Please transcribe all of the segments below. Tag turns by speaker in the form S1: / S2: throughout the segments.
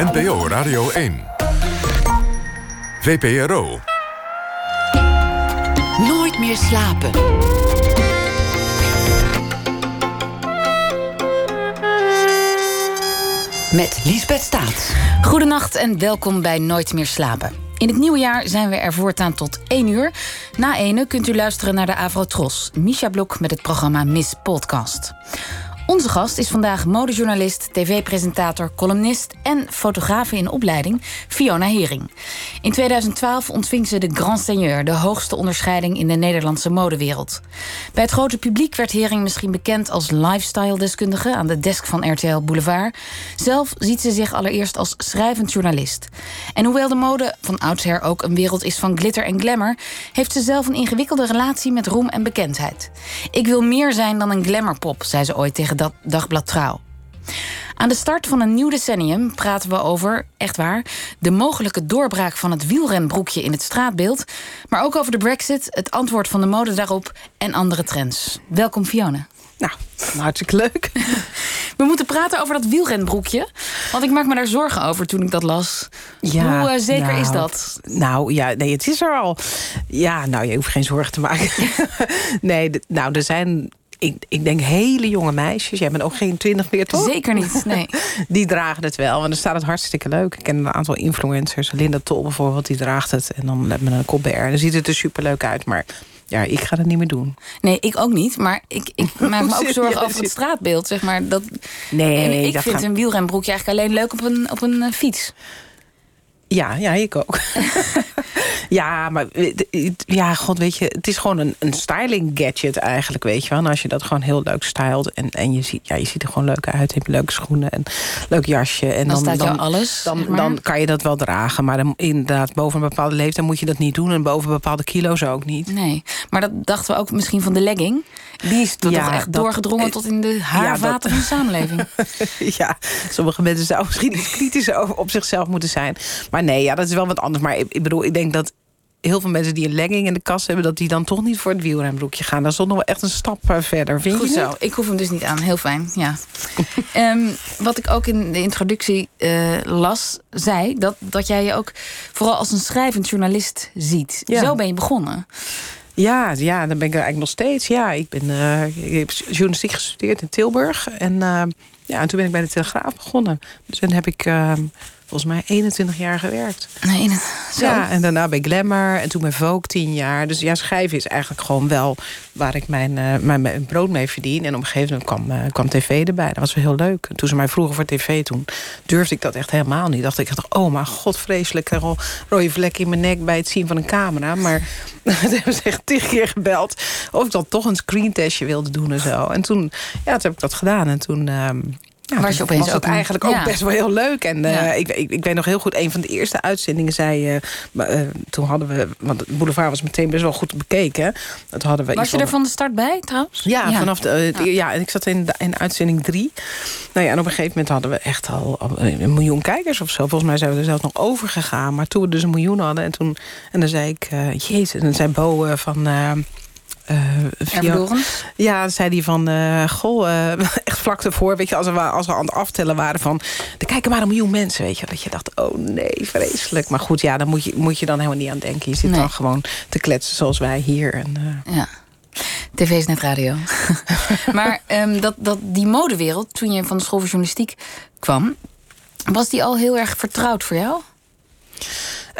S1: NPO Radio 1. VPRO.
S2: Nooit meer slapen. Met Liesbeth Staats.
S3: Goedenacht en welkom bij Nooit meer slapen. In het nieuwe jaar zijn we er voortaan tot 1 uur. Na 1 kunt u luisteren naar de Avrotros. Misha Blok met het programma Miss Podcast. Onze gast is vandaag modejournalist, tv-presentator, columnist en fotografe in opleiding, Fiona Hering. In 2012 ontving ze de Grand Seigneur, de hoogste onderscheiding in de Nederlandse modewereld. Bij het grote publiek werd Hering misschien bekend als lifestyle-deskundige aan de desk van RTL Boulevard. Zelf ziet ze zich allereerst als schrijvend journalist. En hoewel de mode van oudsher ook een wereld is van glitter en glamour, heeft ze zelf een ingewikkelde relatie met roem en bekendheid. Ik wil meer zijn dan een glamourpop, zei ze ooit tegen dat dagblad Trouw. Aan de start van een nieuw decennium praten we over, echt waar, de mogelijke doorbraak van het wielrenbroekje in het straatbeeld, maar ook over de Brexit, het antwoord van de mode daarop en andere trends. Welkom Fiona.
S4: Nou, hartstikke leuk.
S3: We moeten praten over dat wielrenbroekje. Want ik maak me daar zorgen over toen ik dat las. Ja, Hoe uh, zeker
S4: nou,
S3: is dat?
S4: Nou ja, nee, het is er al. Ja, nou, je hoeft geen zorgen te maken. nee, nou, er zijn ik, ik denk hele jonge meisjes. Jij bent ook geen twintig meer, toch?
S3: Zeker niet, nee.
S4: die dragen het wel. Want dan staat het hartstikke leuk. Ik ken een aantal influencers. Linda Tol bijvoorbeeld, die draagt het. En dan met een Colbert. En dan ziet het er superleuk uit. Maar ja, ik ga dat niet meer doen.
S3: Nee, ik ook niet. Maar ik, ik maak me ook zorgen over het straatbeeld. Zeg maar. dat, nee, ik vind een wielrenbroekje eigenlijk alleen leuk op een, op een uh, fiets.
S4: Ja, ja, ik ook. ja, maar ja, god, weet je, het is gewoon een, een styling gadget eigenlijk, weet je wel. En als je dat gewoon heel leuk stylt en, en je, ziet, ja, je ziet er gewoon leuk uit. Je hebt leuke schoenen en leuk jasje. En
S3: dan, dan staat dan, alles.
S4: Dan, dan kan je dat wel dragen. Maar dan, inderdaad, boven een bepaalde leeftijd moet je dat niet doen. En boven bepaalde kilo's ook niet.
S3: Nee, maar dat dachten we ook misschien van de legging. Die is toch echt doorgedrongen tot in de haarvaten van de samenleving.
S4: ja, sommige mensen zouden misschien iets kritischer op zichzelf moeten zijn. Maar nee, ja, dat is wel wat anders. Maar ik, ik bedoel, ik denk dat heel veel mensen die een legging in de kast hebben... dat die dan toch niet voor het wielrenbroekje gaan. Dat is nog wel echt een stap eh, verder, vind
S3: Goed
S4: je
S3: zo, ik hoef hem dus niet aan. Heel fijn, ja. um, wat ik ook in de introductie uh, las, zei... Dat, dat jij je ook vooral als een schrijvend journalist ziet. Ja. Zo ben je begonnen.
S4: Ja, ja, dan ben ik er eigenlijk nog steeds. Ja, ik, ben, uh, ik heb journalistiek gestudeerd in Tilburg. En, uh, ja, en toen ben ik bij de Telegraaf begonnen. Dus dan heb ik... Volgens mij 21 jaar gewerkt.
S3: Nee,
S4: zo. Ja, en daarna bij Glamour en toen bij Vogue 10 jaar. Dus ja, schrijven is eigenlijk gewoon wel waar ik mijn, uh, mijn, mijn, brood mee verdien. En op een gegeven moment kwam, uh, kwam tv erbij. Dat was wel heel leuk. En toen ze mij vroegen voor tv, toen durfde ik dat echt helemaal niet. Dacht ik, dacht, oh maar god, vreselijk. Een rode vlek in mijn nek bij het zien van een camera. Maar dat hebben ze echt tig keer gebeld. Of ik dan toch een screentestje wilde doen en zo. En toen, ja, toen heb ik dat gedaan. En toen... Uh, ja, was je opeens was ook eigenlijk ook best wel heel leuk. En uh, ik, ik, ik, weet nog heel goed, een van de eerste uitzendingen zei... Uh, toen hadden we, want boulevard was meteen best wel goed bekeken. Dat hadden we
S3: was je er van de start bij trouwens?
S4: Ja, vanaf de, ja. en ik zat in, in uitzending drie. Nou ja, en op een gegeven moment hadden we echt al, al een miljoen kijkers of zo. Volgens mij zijn we er zelfs nog over gegaan. Maar toen we dus een miljoen hadden en toen... En dan zei ik, jezus, en dan zei Bo van...
S3: Uh,
S4: ja, zei hij van, uh, goh, uh, echt vlak ervoor, weet je, als we, als we aan het aftellen waren van, er kijken maar een miljoen mensen, weet je, dat je dacht, oh nee, vreselijk. Maar goed, ja, daar moet je, moet je dan helemaal niet aan denken. Je zit nee. dan gewoon te kletsen zoals wij hier. En,
S3: ja. TV is net radio. maar um, dat, dat, die modewereld, toen je van de school voor journalistiek kwam, was die al heel erg vertrouwd voor jou?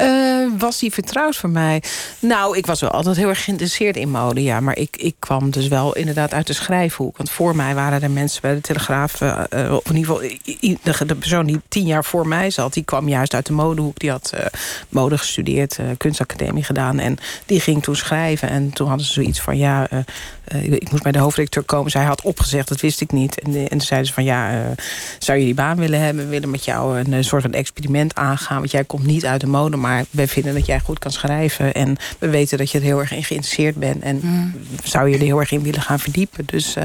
S4: Uh, was die vertrouwd voor mij? Nou, ik was wel altijd heel erg geïnteresseerd in mode, ja. Maar ik, ik kwam dus wel inderdaad uit de schrijfhoek. Want voor mij waren er mensen bij de Telegraaf... Uh, of in ieder geval de, persoon die tien jaar voor mij zat... die kwam juist uit de modehoek. Die had mode gestudeerd, kunstacademie gedaan. En die ging toen schrijven. En toen hadden ze zoiets van, ja... ik moest bij de hoofdredacteur komen. Zij had opgezegd, dat wist ik niet. En, en toen zeiden ze van, ja, zou je die baan willen hebben? We willen met jou een soort van experiment aangaan. Want jij komt niet uit de mode, maar maar wij vinden dat jij goed kan schrijven. En we weten dat je er heel erg in geïnteresseerd bent. En mm. zou je er heel erg in willen gaan verdiepen. Dus uh,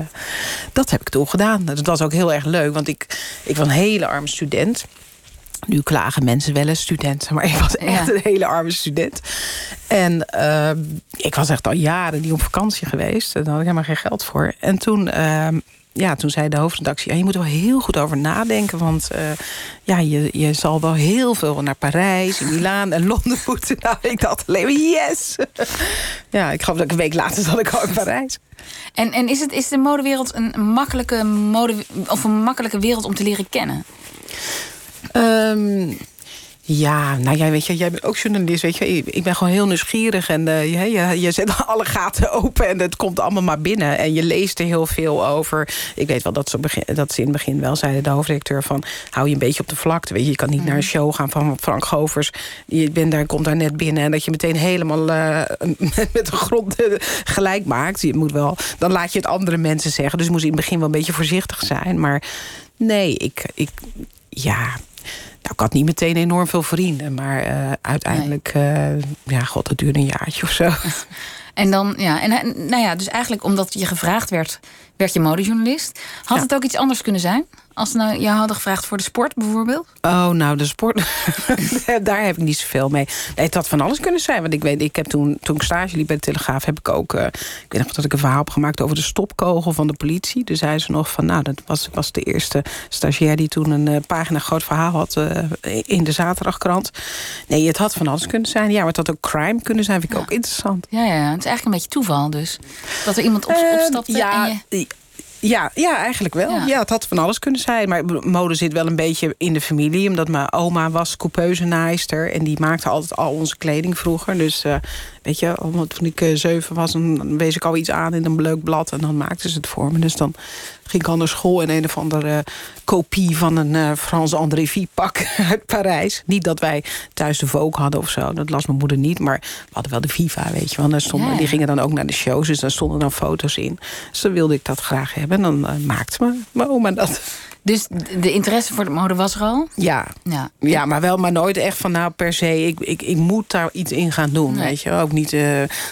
S4: dat heb ik toen gedaan. Dat was ook heel erg leuk, want ik, ik was een hele arme student. Nu klagen mensen wel eens studenten, maar ik was echt een hele arme student. En uh, ik was echt al jaren niet op vakantie geweest. Daar had ik helemaal geen geld voor. En toen uh, ja, toen zei de hoofdredactie... Ja, je moet er wel heel goed over nadenken... want uh, ja, je, je zal wel heel veel naar Parijs, Milaan en Londen moeten. Nou, ik dacht alleen maar yes! ja, ik geloof dat ik een week later zat ik al in Parijs.
S3: En, en is, het, is de modewereld een makkelijke, mode, of een makkelijke wereld om te leren kennen?
S4: Um, ja, nou jij, weet je, jij bent ook journalist. Weet je, ik ben gewoon heel nieuwsgierig. En uh, je, je, zet alle gaten open en het komt allemaal maar binnen. En je leest er heel veel over. Ik weet wel dat ze, begin, dat ze in het begin wel zeiden, de hoofdredacteur, van hou je een beetje op de vlakte. Weet je, je kan niet naar een mhm. show gaan van Frank Govers. Je bent daar, komt daar net binnen en dat je meteen helemaal uh, met, met, de grond uh, gelijk maakt. Je moet wel, dan laat je het andere mensen zeggen. Dus moest in het begin wel een beetje voorzichtig zijn. Maar nee, ik, ik ja, nou, ik had niet meteen enorm veel vrienden. Maar uh, uiteindelijk, nee. uh, ja, god, dat duurde een jaartje of zo.
S3: En dan, ja, en nou ja, dus eigenlijk omdat je gevraagd werd, werd je modejournalist. Had ja. het ook iets anders kunnen zijn? Als nou jou hadden gevraagd voor de sport bijvoorbeeld?
S4: Oh, nou, de sport, daar heb ik niet zoveel mee. Nee, het had van alles kunnen zijn. Want ik weet, ik heb toen, toen ik stage liep bij de Telegraaf... heb ik ook, uh, ik weet nog dat ik een verhaal heb gemaakt... over de stopkogel van de politie. Dus zei ze nog van, nou, dat was, was de eerste stagiair... die toen een uh, pagina groot verhaal had uh, in de zaterdagkrant. Nee, het had van alles kunnen zijn. Ja, maar het had ook crime kunnen zijn, vind ik ja. ook interessant.
S3: Ja, ja, het is eigenlijk een beetje toeval dus. Dat er iemand op, opstapte
S4: ja,
S3: en je...
S4: Ja, ja eigenlijk wel. Ja. het had van alles kunnen zijn. Maar mode zit wel een beetje in de familie. Omdat mijn oma was coupeusenaaister. En die maakte altijd al onze kleding vroeger. Dus uh, weet je, toen ik uh, zeven was... dan wees ik al iets aan in een leuk blad. En dan maakten ze het voor me. Dus dan ging ik al naar school in een of andere kopie van een uh, Frans André Vie pak uit Parijs. Niet dat wij thuis de Vogue hadden of zo. Dat las mijn moeder niet. Maar we hadden wel de Viva, weet je wel. Stonden, ja. Die gingen dan ook naar de shows. Dus daar stonden dan foto's in. Dus dan wilde ik dat graag hebben. En dan uh, maakte me, mijn oma dat.
S3: Dus de interesse voor de mode was er al?
S4: Ja. ja. Ja, maar wel, maar nooit echt van nou per se. Ik, ik, ik moet daar iets in gaan doen. Nee. Weet je, ook niet uh,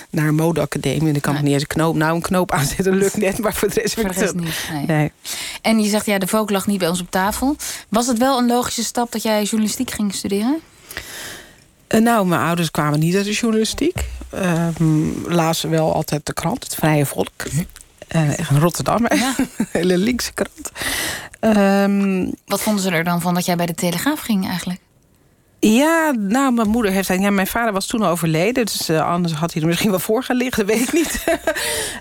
S4: naar een modeacademie. En ik kan nee. niet eens een knoop. Nou, een knoop aanzetten lukt net, maar voor de rest,
S3: voor de rest niet. Nee. nee. En je zegt ja, de Vogue lag niet bij ons op tafel. Was het wel een logische stap dat jij journalistiek ging studeren?
S4: Uh, nou, mijn ouders kwamen niet uit de journalistiek. Uh, lazen wel altijd de krant, het Vrije Volk. Echt een Rotterdam, ja. hele linkse krant.
S3: Um, Wat vonden ze er dan van dat jij bij de Telegraaf ging eigenlijk?
S4: Ja, nou, mijn moeder heeft ja, mijn vader was toen overleden, dus uh, anders had hij er misschien wel voor gaan liggen, weet ik niet.
S3: um,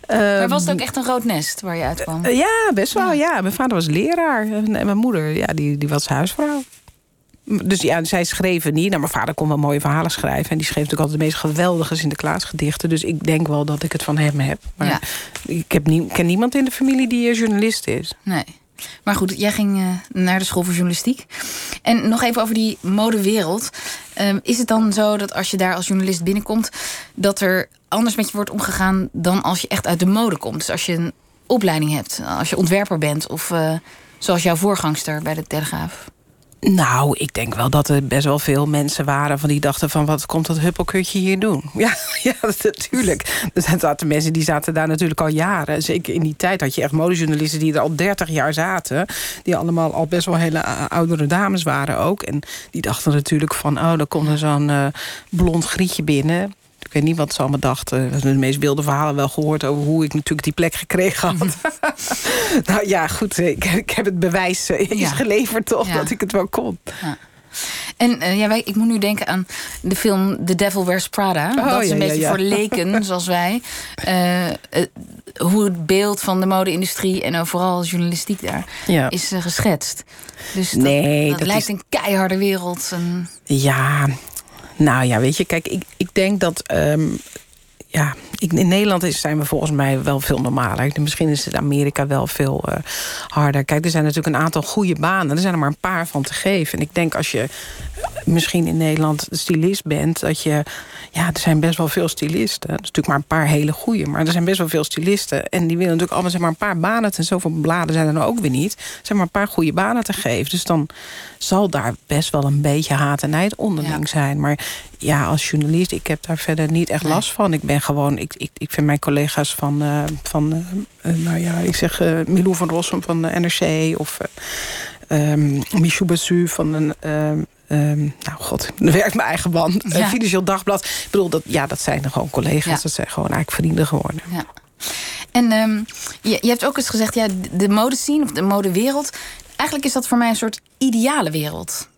S3: maar was het ook echt een rood nest waar je uitkwam?
S4: Uh, ja, best wel. Ja. ja. mijn vader was leraar en mijn moeder, ja, die, die was huisvrouw. Dus ja, zij schreven niet. Nou, mijn vader kon wel mooie verhalen schrijven. En die schreef natuurlijk altijd de meest geweldige Sinterklaasgedichten. Dus ik denk wel dat ik het van hem heb. Maar ja. ik heb nie, ken niemand in de familie die journalist is.
S3: Nee. Maar goed, jij ging uh, naar de school voor journalistiek. En nog even over die modewereld. Uh, is het dan zo dat als je daar als journalist binnenkomt... dat er anders met je wordt omgegaan dan als je echt uit de mode komt? Dus als je een opleiding hebt, als je ontwerper bent... of uh, zoals jouw voorgangster bij de Telegraaf?
S4: Nou, ik denk wel dat er best wel veel mensen waren... van die dachten van, wat komt dat huppelkutje hier doen? Ja, ja natuurlijk. Er zaten mensen die zaten daar natuurlijk al jaren. Zeker in die tijd had je echt modejournalisten... die er al 30 jaar zaten. Die allemaal al best wel hele oudere dames waren ook. En die dachten natuurlijk van... oh, dan komt er zo'n uh, blond grietje binnen... Ik weet niet wat ze allemaal dachten. De meest wilde verhalen wel gehoord over hoe ik natuurlijk die plek gekregen had. nou ja, goed. Ik, ik, heb het bewijs uh, is ja. geleverd toch ja. dat ik het wel kon. Ja.
S3: En uh, ja, wij, ik moet nu denken aan de film The Devil Wears Prada. Oh, dat is een beetje voor leken, zoals wij. Uh, hoe het beeld van de mode-industrie en vooral journalistiek daar is geschetst. Dus dat,
S4: nee,
S3: dat, dat lijkt is... een keiharde wereld. En...
S4: Ja, nou ja, weet je, kijk, ik, ik denk dat... Um, ja, in Nederland zijn we volgens mij wel veel normaler. Misschien is het Amerika wel veel uh, harder. Kijk, er zijn natuurlijk een aantal goede banen. Er zijn er maar een paar van te geven. En ik denk als je misschien in Nederland stylist bent... dat je... Ja, er zijn best wel veel stylisten. Er is natuurlijk maar een paar hele goede. Maar er zijn best wel veel stylisten. En die willen natuurlijk allemaal zeg maar, een paar banen... en zoveel bladen zijn er nou ook weer niet. Zijn maar een paar goede banen te geven. Dus dan zal daar best wel een beetje haat en nijd onderling ja. zijn. Maar ja, als journalist, ik heb daar verder niet echt last van. Ik ben gewoon... Ik, ik, ik vind mijn collega's van... Uh, van uh, nou ja, ik zeg uh, Milou van Rossum van de NRC... of um, Michou Bassu van een... Um, nou god, dan werkt mijn eigen band. Ja. Financieel Dagblad. Ik bedoel, dat, ja, dat zijn gewoon collega's. Ja. Dat zijn gewoon eigenlijk vrienden geworden.
S3: Ja. En ehm, je, je hebt ook eens gezegd, ja, de modescene of de modewereld... eigenlijk is dat voor mij een soort ideale wereld.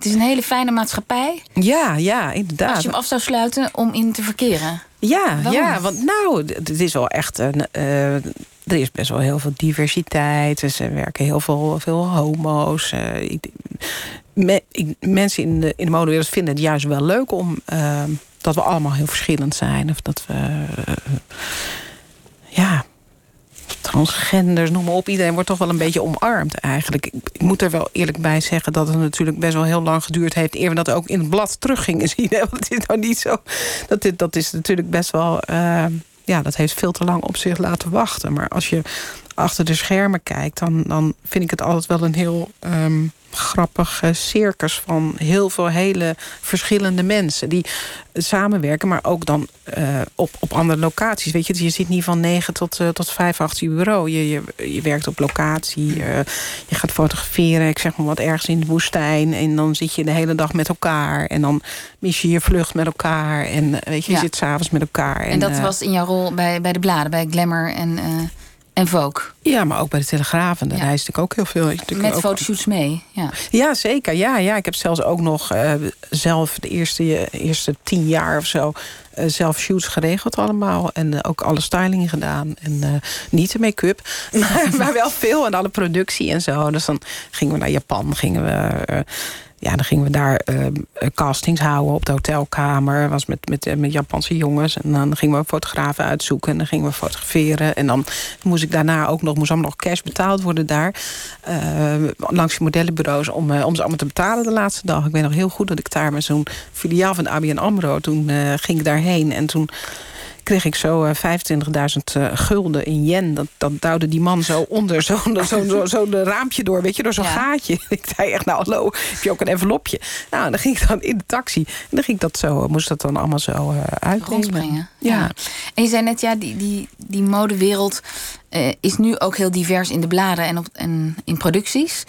S3: Het is een hele fijne maatschappij.
S4: Ja, ja, inderdaad.
S3: Als je hem af zou sluiten om in te verkeren.
S4: Ja, ja want nou, het is wel echt een. Uh, er is best wel heel veel diversiteit. Dus er werken heel veel, veel homo's. Uh, ik, me, ik, mensen in de, in de modewereld vinden het juist wel leuk om uh, dat we allemaal heel verschillend zijn. Of dat we. ja, transgenders, noem maar op. Iedereen wordt toch wel een beetje omarmd eigenlijk. Ik, moet er wel eerlijk bij zeggen dat het natuurlijk best wel heel lang geduurd heeft... eer we dat ook in het blad terug gingen zien. Want het is nou niet zo... Dat, dit, dat is natuurlijk best wel... Uh, ja, dat heeft veel te lang op zich laten wachten. Maar als je achter de schermen kijkt... dan, dan vind ik het altijd wel een heel... Um, grappige circus van heel veel hele verschillende mensen die samenwerken, maar ook dan uh, op, op andere locaties. Weet je, je zit niet van 9 tot, uh, tot 5 achter je bureau. Je, je, je werkt op locatie, uh, je gaat fotograferen, ik zeg maar wat ergens in de woestijn. En dan zit je de hele dag met elkaar. En dan mis je je vlucht met elkaar. En weet je, je ja. zit s'avonds met elkaar.
S3: En, en dat was in jouw rol bij, bij de bladen, bij Glamour en. En Vogue.
S4: Ja, maar ook bij de Telegraaf. En daar ja. reisde ik ook heel veel.
S3: Met
S4: ook...
S3: fotoshoots mee, ja.
S4: Ja, zeker. Ja, ja. Ik heb zelfs ook nog uh, zelf de eerste, eerste tien jaar of zo... Uh, zelf shoots geregeld allemaal. En uh, ook alle styling gedaan. En niet de make-up, maar, maar, wel veel. En alle productie en zo. Dus dan gingen we naar Japan, gingen we ja, dan gingen we daar uh, castings houden op de hotelkamer. Was met, met, met Japanse jongens. En dan gingen we fotografen uitzoeken. En dan gingen we fotograferen. En dan moest ik daarna ook nog, moest allemaal nog cash betaald worden daar. Uh, langs de modellenbureaus om, uh, om ze allemaal te betalen de laatste dag. Ik weet nog heel goed dat ik daar met zo'n filiaal van ABN AMRO. Toen ging ik daarheen. En toen kreeg ik zo uh, 25.000 uh, gulden in yen. Dat, dat duwde die man zo onder zo'n zo, zo, zo raampje door, weet je, door zo'n ja. gaatje. Ik zei echt, nou hallo, heb je ook een envelopje? Nou, dan ging ik dan in de taxi. En dan ging ik dat zo, moest dat dan allemaal zo uh, uitbrengen.
S3: Ja. ja. En je zei net, ja, die, die, die modewereld uh, is nu ook heel divers in de bladen en, op, en in producties.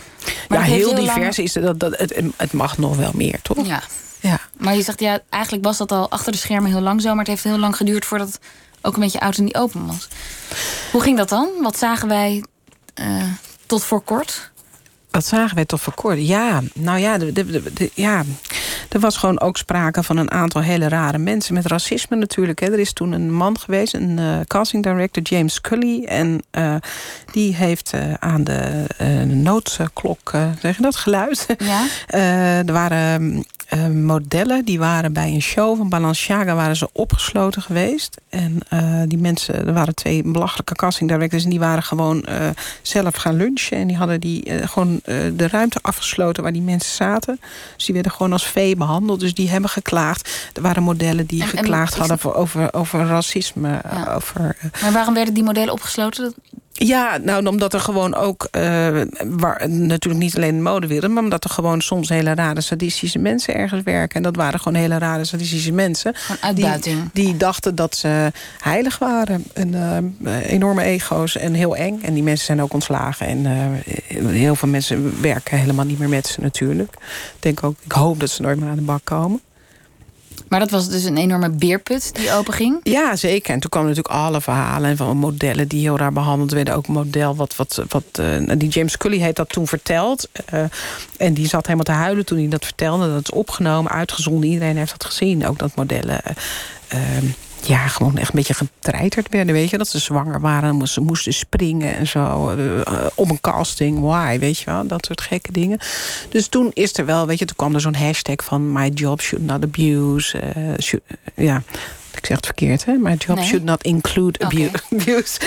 S4: Maar ja, heel, heel divers lang... is dat, dat het, het mag nog wel meer, toch?
S3: Ja. Ja. Maar je zegt, ja, eigenlijk was dat al achter de schermen heel lang zo... maar het heeft heel lang geduurd voordat het ook een beetje oud en niet open was. Hoe ging dat dan? Wat zagen wij uh, tot voor kort?
S4: Wat zagen wij tot voor kort? Ja, nou ja, de, de, de, ja, er was gewoon ook sprake van een aantal hele rare mensen... met racisme natuurlijk. Hè. Er is toen een man geweest, een uh, casting director, James Scully... en uh, die heeft uh, aan de noodklok, zeg je dat, geluid.
S3: Ja?
S4: er waren uh, modellen die waren bij een show van Balenciaga waren ze opgesloten geweest. En uh, die mensen, er waren twee belachelijke casting directors... en die waren gewoon uh, zelf gaan lunchen. En die hadden die, gewoon de ruimte afgesloten waar die mensen zaten. Dus die werden gewoon als vee behandeld. Dus die hebben geklaagd. Er waren modellen die en, geklaagd en, hadden voor, over, over racisme. Ja. Over,
S3: maar waarom werden die modellen opgesloten?
S4: Ja, nou, omdat er gewoon ook, uh, waar, natuurlijk niet alleen de modewereld... maar omdat er gewoon soms hele rare sadistische mensen ergens werken. En dat waren gewoon hele rare sadistische mensen. Die, die, dachten dat ze heilig waren. En, uh, enorme ego's en heel eng. En die mensen zijn ook ontslagen. En uh, heel veel mensen werken helemaal niet meer met ze natuurlijk. Ik denk ook, ik hoop dat ze nooit meer aan de bak komen.
S3: Maar dat was dus een enorme beerput die open ging?
S4: Ja, zeker. En toen kwamen natuurlijk alle verhalen van modellen die heel raar behandeld werden. Ook een model wat, wat, wat uh, die James Scully heeft dat toen verteld. Uh, en die zat helemaal te huilen toen hij dat vertelde. Dat is opgenomen, uitgezonden. Iedereen heeft dat gezien. Ook dat modellen... Uh, ja, gewoon echt een beetje getreiterd werden, weet je. Dat ze zwanger waren, ze moesten springen en zo. Uh, op een casting, why, weet je wel. Dat soort gekke dingen. Dus toen is er wel, weet je, toen kwam er zo'n hashtag van... my job should not abuse. Uh, should, ja, ik zeg het verkeerd, hè. My job nee. should not include abuse. Okay. abuse.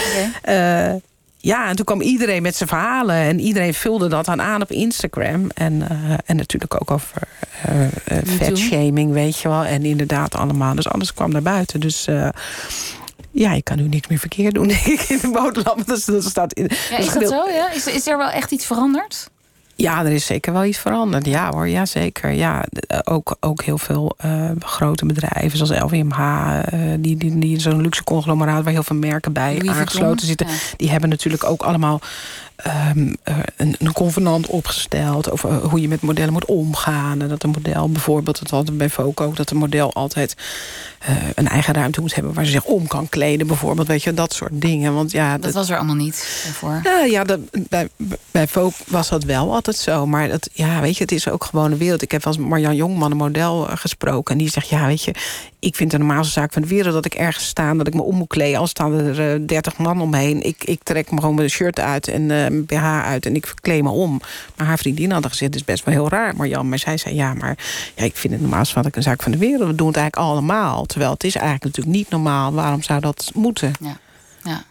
S4: Okay. Ja, en toen kwam iedereen met zijn verhalen. En iedereen vulde dat dan aan op Instagram. En, uh, en natuurlijk ook over uh, uh, vetshaming, weet je wel. En inderdaad allemaal. Dus alles kwam naar buiten. Dus ja, je kan nu niks meer verkeerd doen in de motorlamp. Dus dat staat in,
S3: ja, is dat zo? Ja? Is, is er wel echt iets veranderd?
S4: Ja, er is zeker wel iets veranderd. Ja hoor, ja zeker. Ja, ook, ook heel veel uh, grote bedrijven zoals LVMH... Uh, die, die, die zo'n luxe conglomeraat waar heel veel merken bij Louis aangesloten zitten... Ja. die hebben natuurlijk ook allemaal um, een, een, convenant opgesteld over hoe je met modellen moet omgaan. En dat een model bijvoorbeeld, dat hadden bij Foco ook, dat een model altijd uh, een eigen ruimte moet hebben waar ze zich om kan kleden, bijvoorbeeld. Weet je, dat soort dingen. Want ja,
S3: dat, dat was er allemaal niet voor.
S4: Ja, ja dat, bij, bij Foco was dat wel altijd zo. Maar dat, ja, weet je, het is ook gewoon een wereld. Ik heb eens Marjan Jongman, een model, gesproken. En die zegt, ja, weet je, ik vind het de normaalste zaak van de wereld dat ik ergens sta, dat ik me om moet kleden. Al staan er uh, 30 man omheen. Ik, ik trek me gewoon mijn shirt uit en uh, mijn BH uit en ik verkleed me om. Maar haar vriendin had gezegd, het is best wel heel raar, Marjan. Maar zij zei, ja, maar ja, ik vind het normaalste wat ik een zaak van de wereld. We doen het eigenlijk allemaal. Terwijl het is eigenlijk natuurlijk niet normaal. Waarom zou dat moeten?
S3: Ja, ja.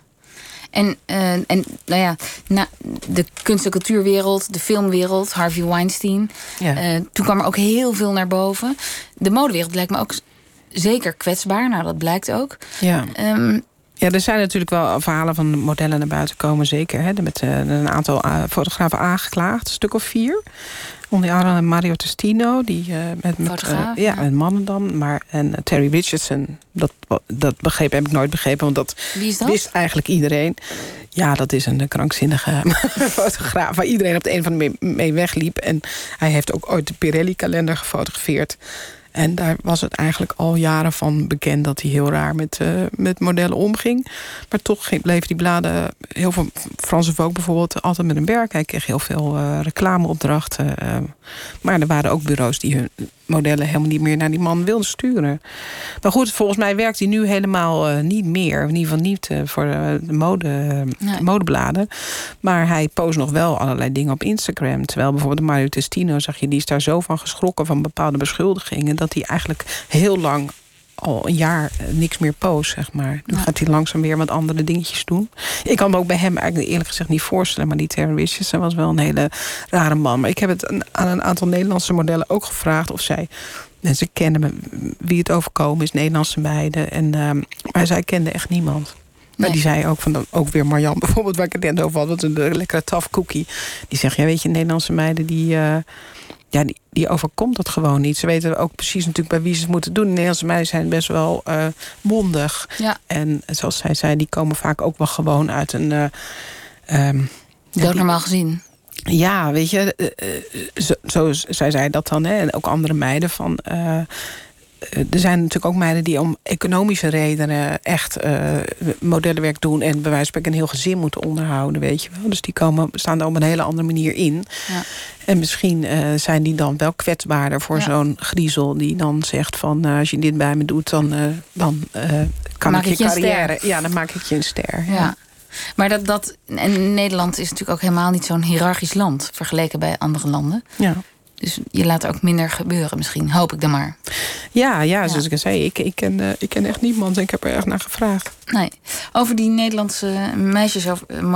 S3: En, uh, en nou ja, na de kunst- en cultuurwereld, de filmwereld, Harvey Weinstein. Ja. Uh, toen kwam er ook heel veel naar boven. De modewereld lijkt me ook zeker kwetsbaar. Nou, dat blijkt ook.
S4: Ja. Um, ja, er zijn natuurlijk wel verhalen van modellen naar buiten komen, zeker. Hè, met uh, een aantal fotografen aangeklaagd, een stuk of vier. Onder andere Mario Testino, die uh, met, met, uh, ja, met mannen dan. Maar, en Terry Richardson, dat, dat begreep, heb ik nooit begrepen. Want dat,
S3: dat?
S4: wist eigenlijk iedereen. Ja, dat is een krankzinnige fotograaf... waar iedereen op de een of andere mee wegliep. En hij heeft ook ooit de Pirelli-kalender gefotografeerd. En daar was het eigenlijk al jaren van bekend dat hij heel raar met, uh, met modellen omging. Maar toch bleef die bladen, heel veel Franse Vogue bijvoorbeeld, altijd met een werk. Hij kreeg heel veel uh, reclameopdrachten. Uh, maar er waren ook bureaus die hun modellen helemaal niet meer naar die man wilden sturen. Maar goed, volgens mij werkt hij nu helemaal niet meer. In ieder geval niet voor de, mode, nee. modebladen. Maar hij post nog wel allerlei dingen op Instagram. Terwijl bijvoorbeeld Mario Testino, zag je, die is daar zo van geschrokken van bepaalde beschuldigingen. Dat hij eigenlijk heel lang al een jaar niks meer post, zeg maar. Nu ja. gaat hij langzaam weer wat andere dingetjes doen. Ik kan me ook bij hem eigenlijk eerlijk gezegd niet voorstellen... maar die Terry Richardson was wel een hele rare man. Maar ik heb het aan een aantal Nederlandse modellen ook gevraagd... of zij mensen kennen wie het overkomen is, Nederlandse meiden. En, uh, maar zij kende echt niemand. Maar die zei ook, van, ook weer Marjan bijvoorbeeld, waar ik het net over had... wat een lekkere tough cookie. Die zegt, ja weet je, Nederlandse meiden die... Uh, ja, die, die overkomt dat gewoon niet. Ze weten ook precies natuurlijk bij wie ze het moeten doen. De Nederlandse meiden zijn best wel uh, mondig.
S3: Ja.
S4: En zoals zij zei, die komen vaak ook wel gewoon uit een... Uh, um,
S3: Dood normaal gezien.
S4: Ja, weet je, uh, zo, zo zij zei dat dan. Hè, en ook andere meiden van... Uh, er zijn natuurlijk ook meiden die om economische redenen echt uh, modellenwerk doen en bij wijze van spreken een heel gezin moeten onderhouden, weet je wel. Dus die komen, staan er op een hele andere manier in.
S3: Ja.
S4: En misschien uh, zijn die dan wel kwetsbaarder voor ja. zo'n griezel die dan zegt van uh, als je dit bij me doet, dan, dan kan
S3: maak
S4: ik je,
S3: je
S4: carrière. Ja, dan maak ik je een ster.
S3: Ja. ja. Maar dat, dat, en Nederland is natuurlijk ook helemaal niet zo'n hiërarchisch land vergeleken bij andere landen.
S4: Ja.
S3: Dus je laat ook minder gebeuren misschien, hoop ik dan maar.
S4: Ja, ja zoals ja. ik zei, ik, ik, ken, uh, ik ken echt niemand en ik heb er echt naar gevraagd.
S3: Nee, over die Nederlandse meisjes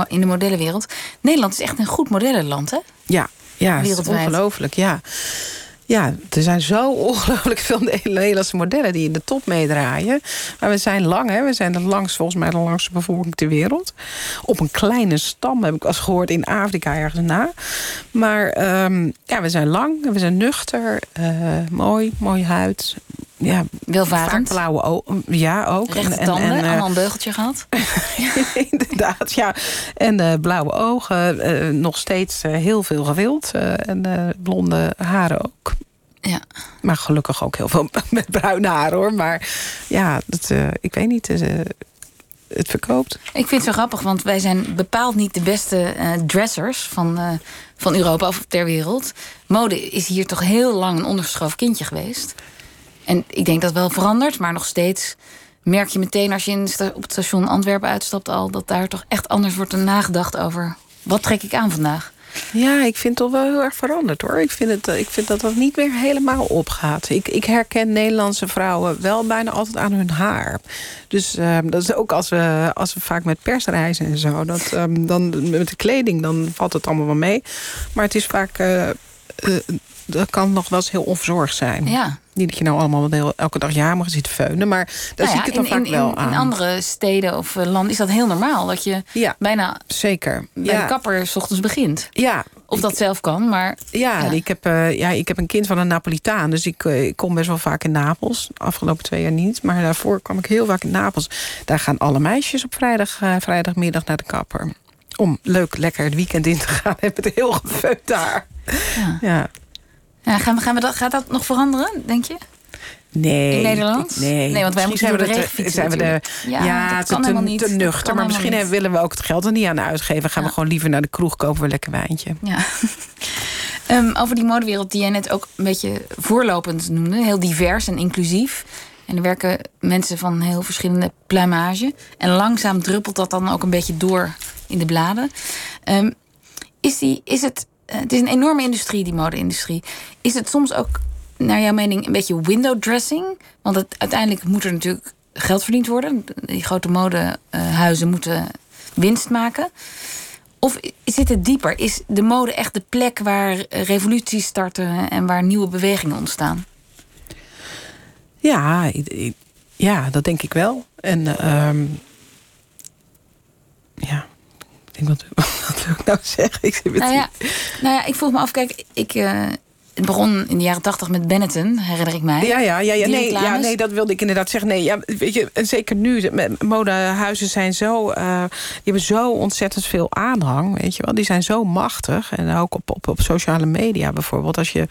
S3: in de modellenwereld. Nederland is echt een goed modellenland, hè?
S4: Ja, ja ongelooflijk, ja. Ja, er zijn zo ongelooflijk veel Nederlandse modellen die in de top meedraaien. Maar we zijn lang, hè? we zijn de langste, volgens mij de langste bevolking ter wereld. Op een kleine stam, heb ik als gehoord, in Afrika ergens na. Maar um, ja, we zijn lang, we zijn nuchter, uh, mooi, mooie huid. Ja,
S3: Welvarend.
S4: blauwe ogen. Ja, ook.
S3: Rechte en, tanden, en, uh, allemaal een beugeltje gehad.
S4: Inderdaad, ja. En uh, blauwe ogen, uh, nog steeds heel veel gewild. en blonde haren ook.
S3: Ja.
S4: Maar gelukkig ook heel veel met bruine haar hoor. Maar ja, dat, ik weet niet. Het verkoopt.
S3: Ik vind het zo grappig, want wij zijn bepaald niet de beste uh, dressers van, van Europa of ter wereld. Mode is hier toch heel lang een ondergeschoven kindje geweest. En ik denk dat wel verandert, maar nog steeds merk je meteen als je in op het station Antwerpen uitstapt al dat daar toch echt anders wordt nagedacht over wat trek ik aan vandaag.
S4: Ja, ik vind het toch wel heel erg veranderd hoor. Ik vind, het, ik vind dat dat niet meer helemaal opgaat. Ik, ik herken Nederlandse vrouwen wel bijna altijd aan hun haar. Dus uh, dat is ook als we, als we vaak met pers reizen en zo. Dat, um, dan, met de kleding, dan valt het allemaal wel mee. Maar het is vaak... Uh, uh, dat kan nog wel eens heel onverzorgd zijn.
S3: Ja.
S4: Niet dat je nou allemaal heel, elke dag ja mag zitten feunen, maar daar nou ja, zie ik het dan
S3: in,
S4: vaak
S3: in,
S4: wel
S3: in,
S4: aan.
S3: In andere steden of landen is dat heel normaal. Dat je
S4: ja,
S3: bijna
S4: zeker.
S3: bij
S4: ja.
S3: de kapper s ochtends begint.
S4: Ja.
S3: Of dat zelf kan, maar...
S4: Ja. Ik, heb, uh, ja ik heb een kind van een Napolitaan. Dus ik, uh, ik kom best wel vaak in Napels. Afgelopen twee jaar niet. Maar daarvoor kwam ik heel vaak in Napels. Daar gaan alle meisjes op vrijdag, uh, vrijdagmiddag naar de kapper. om leuk lekker het weekend in te gaan met het heel gefeut daar.
S3: Ja.
S4: Ja.
S3: Gaan we, gaan we dat, gaat dat nog veranderen, denk je?
S4: Nee.
S3: In Nederland?
S4: Nee.
S3: Nee, want wij
S4: Misschien
S3: moeten door de
S4: te-
S3: regen fietsen
S4: Zijn we de, ja,
S3: Ja, dat kan
S4: te,
S3: helemaal niet.
S4: te nuchter. Maar misschien
S3: niet.
S4: willen we ook het geld er niet aan uitgeven. Gaan
S3: Ja.
S4: we gewoon liever naar de kroeg, kopen we een lekker wijntje.
S3: Ja. Ehm, over die modewereld die jij net ook een beetje voorlopend noemde. Heel divers en inclusief. En er werken mensen van heel verschillende pluimage. En langzaam druppelt dat dan ook een beetje door in de bladen. Ehm, is, die, is het, eh, het is een enorme industrie, die mode-industrie. Is het soms ook, naar jouw mening, een beetje window dressing? Want uiteindelijk moet er natuurlijk geld verdiend worden. Die grote modehuizen moeten winst maken. Of zit het dieper? Is de mode echt de plek waar revoluties starten en waar nieuwe bewegingen ontstaan?
S4: Ja, ja dat denk ik wel. En ehm, ja, denk wat, wat wil ik nou zeggen? Ik zit met
S3: Nou ja, nou ja, ik vroeg me af, kijk, ik, eh, het begon in de jaren tachtig met Benetton, herinner ik mij.
S4: Ja, ja, ja, ja, nee, ja, nee, dat wilde ik inderdaad zeggen. Nee, ja, weet je, en zeker nu, modehuizen zijn zo, eh, die hebben zo ontzettend veel aanhang, weet je wel. Die zijn zo machtig. En ook op, op, op sociale media bijvoorbeeld. Als je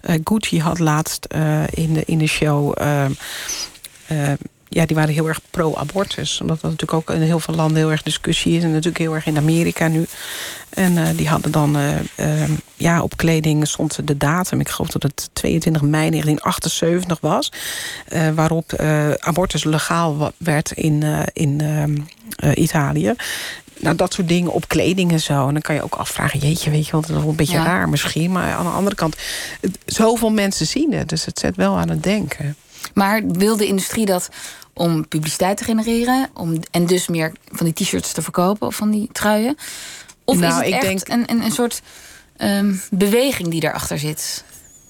S4: eh, Gucci had laatst in, de, in de show... eh, ja, die waren heel erg pro-abortus. Omdat dat natuurlijk ook in heel veel landen heel erg discussie is. En natuurlijk heel erg in Amerika nu. En eh, die hadden dan, ehm, ja, op kleding stond de datum. Ik geloof dat het 22 mei 1978 was. eh, waarop abortus legaal werd in, in ehm, eh, Italië. Nou, dat soort dingen op kleding en zo. En dan kan je ook afvragen, jeetje, weet je wel, dat is wel een beetje
S3: Ja.
S4: raar misschien. Maar aan de andere kant, het- zoveel mensen zien het. Dus het zet wel aan het denken.
S3: Maar wil de industrie dat om publiciteit te genereren om, en dus meer van die t-shirts te verkopen of van die truien? Of is
S4: Nou,
S3: het
S4: ik
S3: echt
S4: denk-
S3: een, een, een soort ehm, beweging die daarachter zit?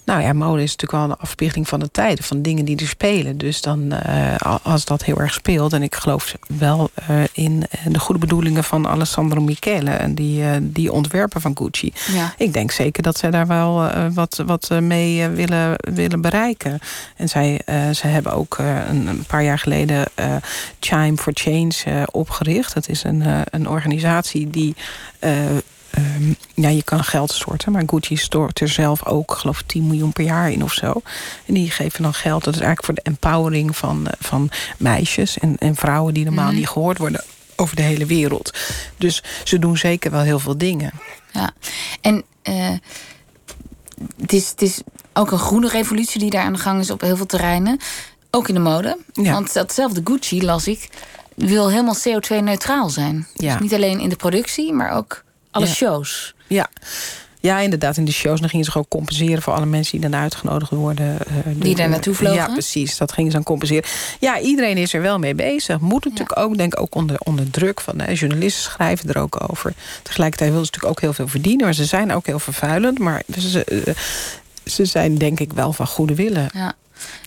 S4: Nou ja, mode is natuurlijk wel een afspiegeling van de tijden, van dingen die er spelen. Dus dan, eh, als dat heel erg speelt, en ik geloof wel eh, in eh, de goede bedoelingen van Alessandro Michele en die, die ontwerper van Gucci.
S3: Ja.
S4: Ik denk zeker dat zij daar wel wat, wat mee willen, willen bereiken. En zij, zij hebben ook een, een paar jaar geleden Chime for Change opgericht. Dat is een, een organisatie die. Ehm, ja, je kan geld storten, maar Gucci stort er zelf ook, geloof ik, 10 miljoen per jaar in of zo. En die geven dan geld. Dat is eigenlijk voor de empowering van, eh, van meisjes en, en vrouwen die normaal
S3: Mhm.
S4: niet gehoord worden over de hele wereld. Dus ze doen zeker wel heel veel dingen.
S3: Ja, en eh, het, is, het is ook een groene revolutie die daar aan de gang is op heel veel terreinen. Ook in de mode.
S4: Ja.
S3: Want datzelfde Gucci, las ik, wil helemaal CO2-neutraal zijn.
S4: Ja.
S3: Dus niet alleen in de productie, maar ook alle
S4: Ja.
S3: shows.
S4: Ja. Ja, inderdaad. In de shows dan gingen ze gewoon compenseren voor alle mensen die dan uitgenodigd worden. eh,
S3: Die daar naartoe vlogen?
S4: Ja, precies. Dat gingen ze dan compenseren. Ja, iedereen is er wel mee bezig. Moet natuurlijk ook, denk ik, ook onder, onder druk van hè, journalisten schrijven er ook over. Tegelijkertijd willen ze natuurlijk ook heel veel verdienen. Maar ze zijn ook heel vervuilend. Maar ze, eh, ze zijn denk ik wel van goede willen.
S3: Ja.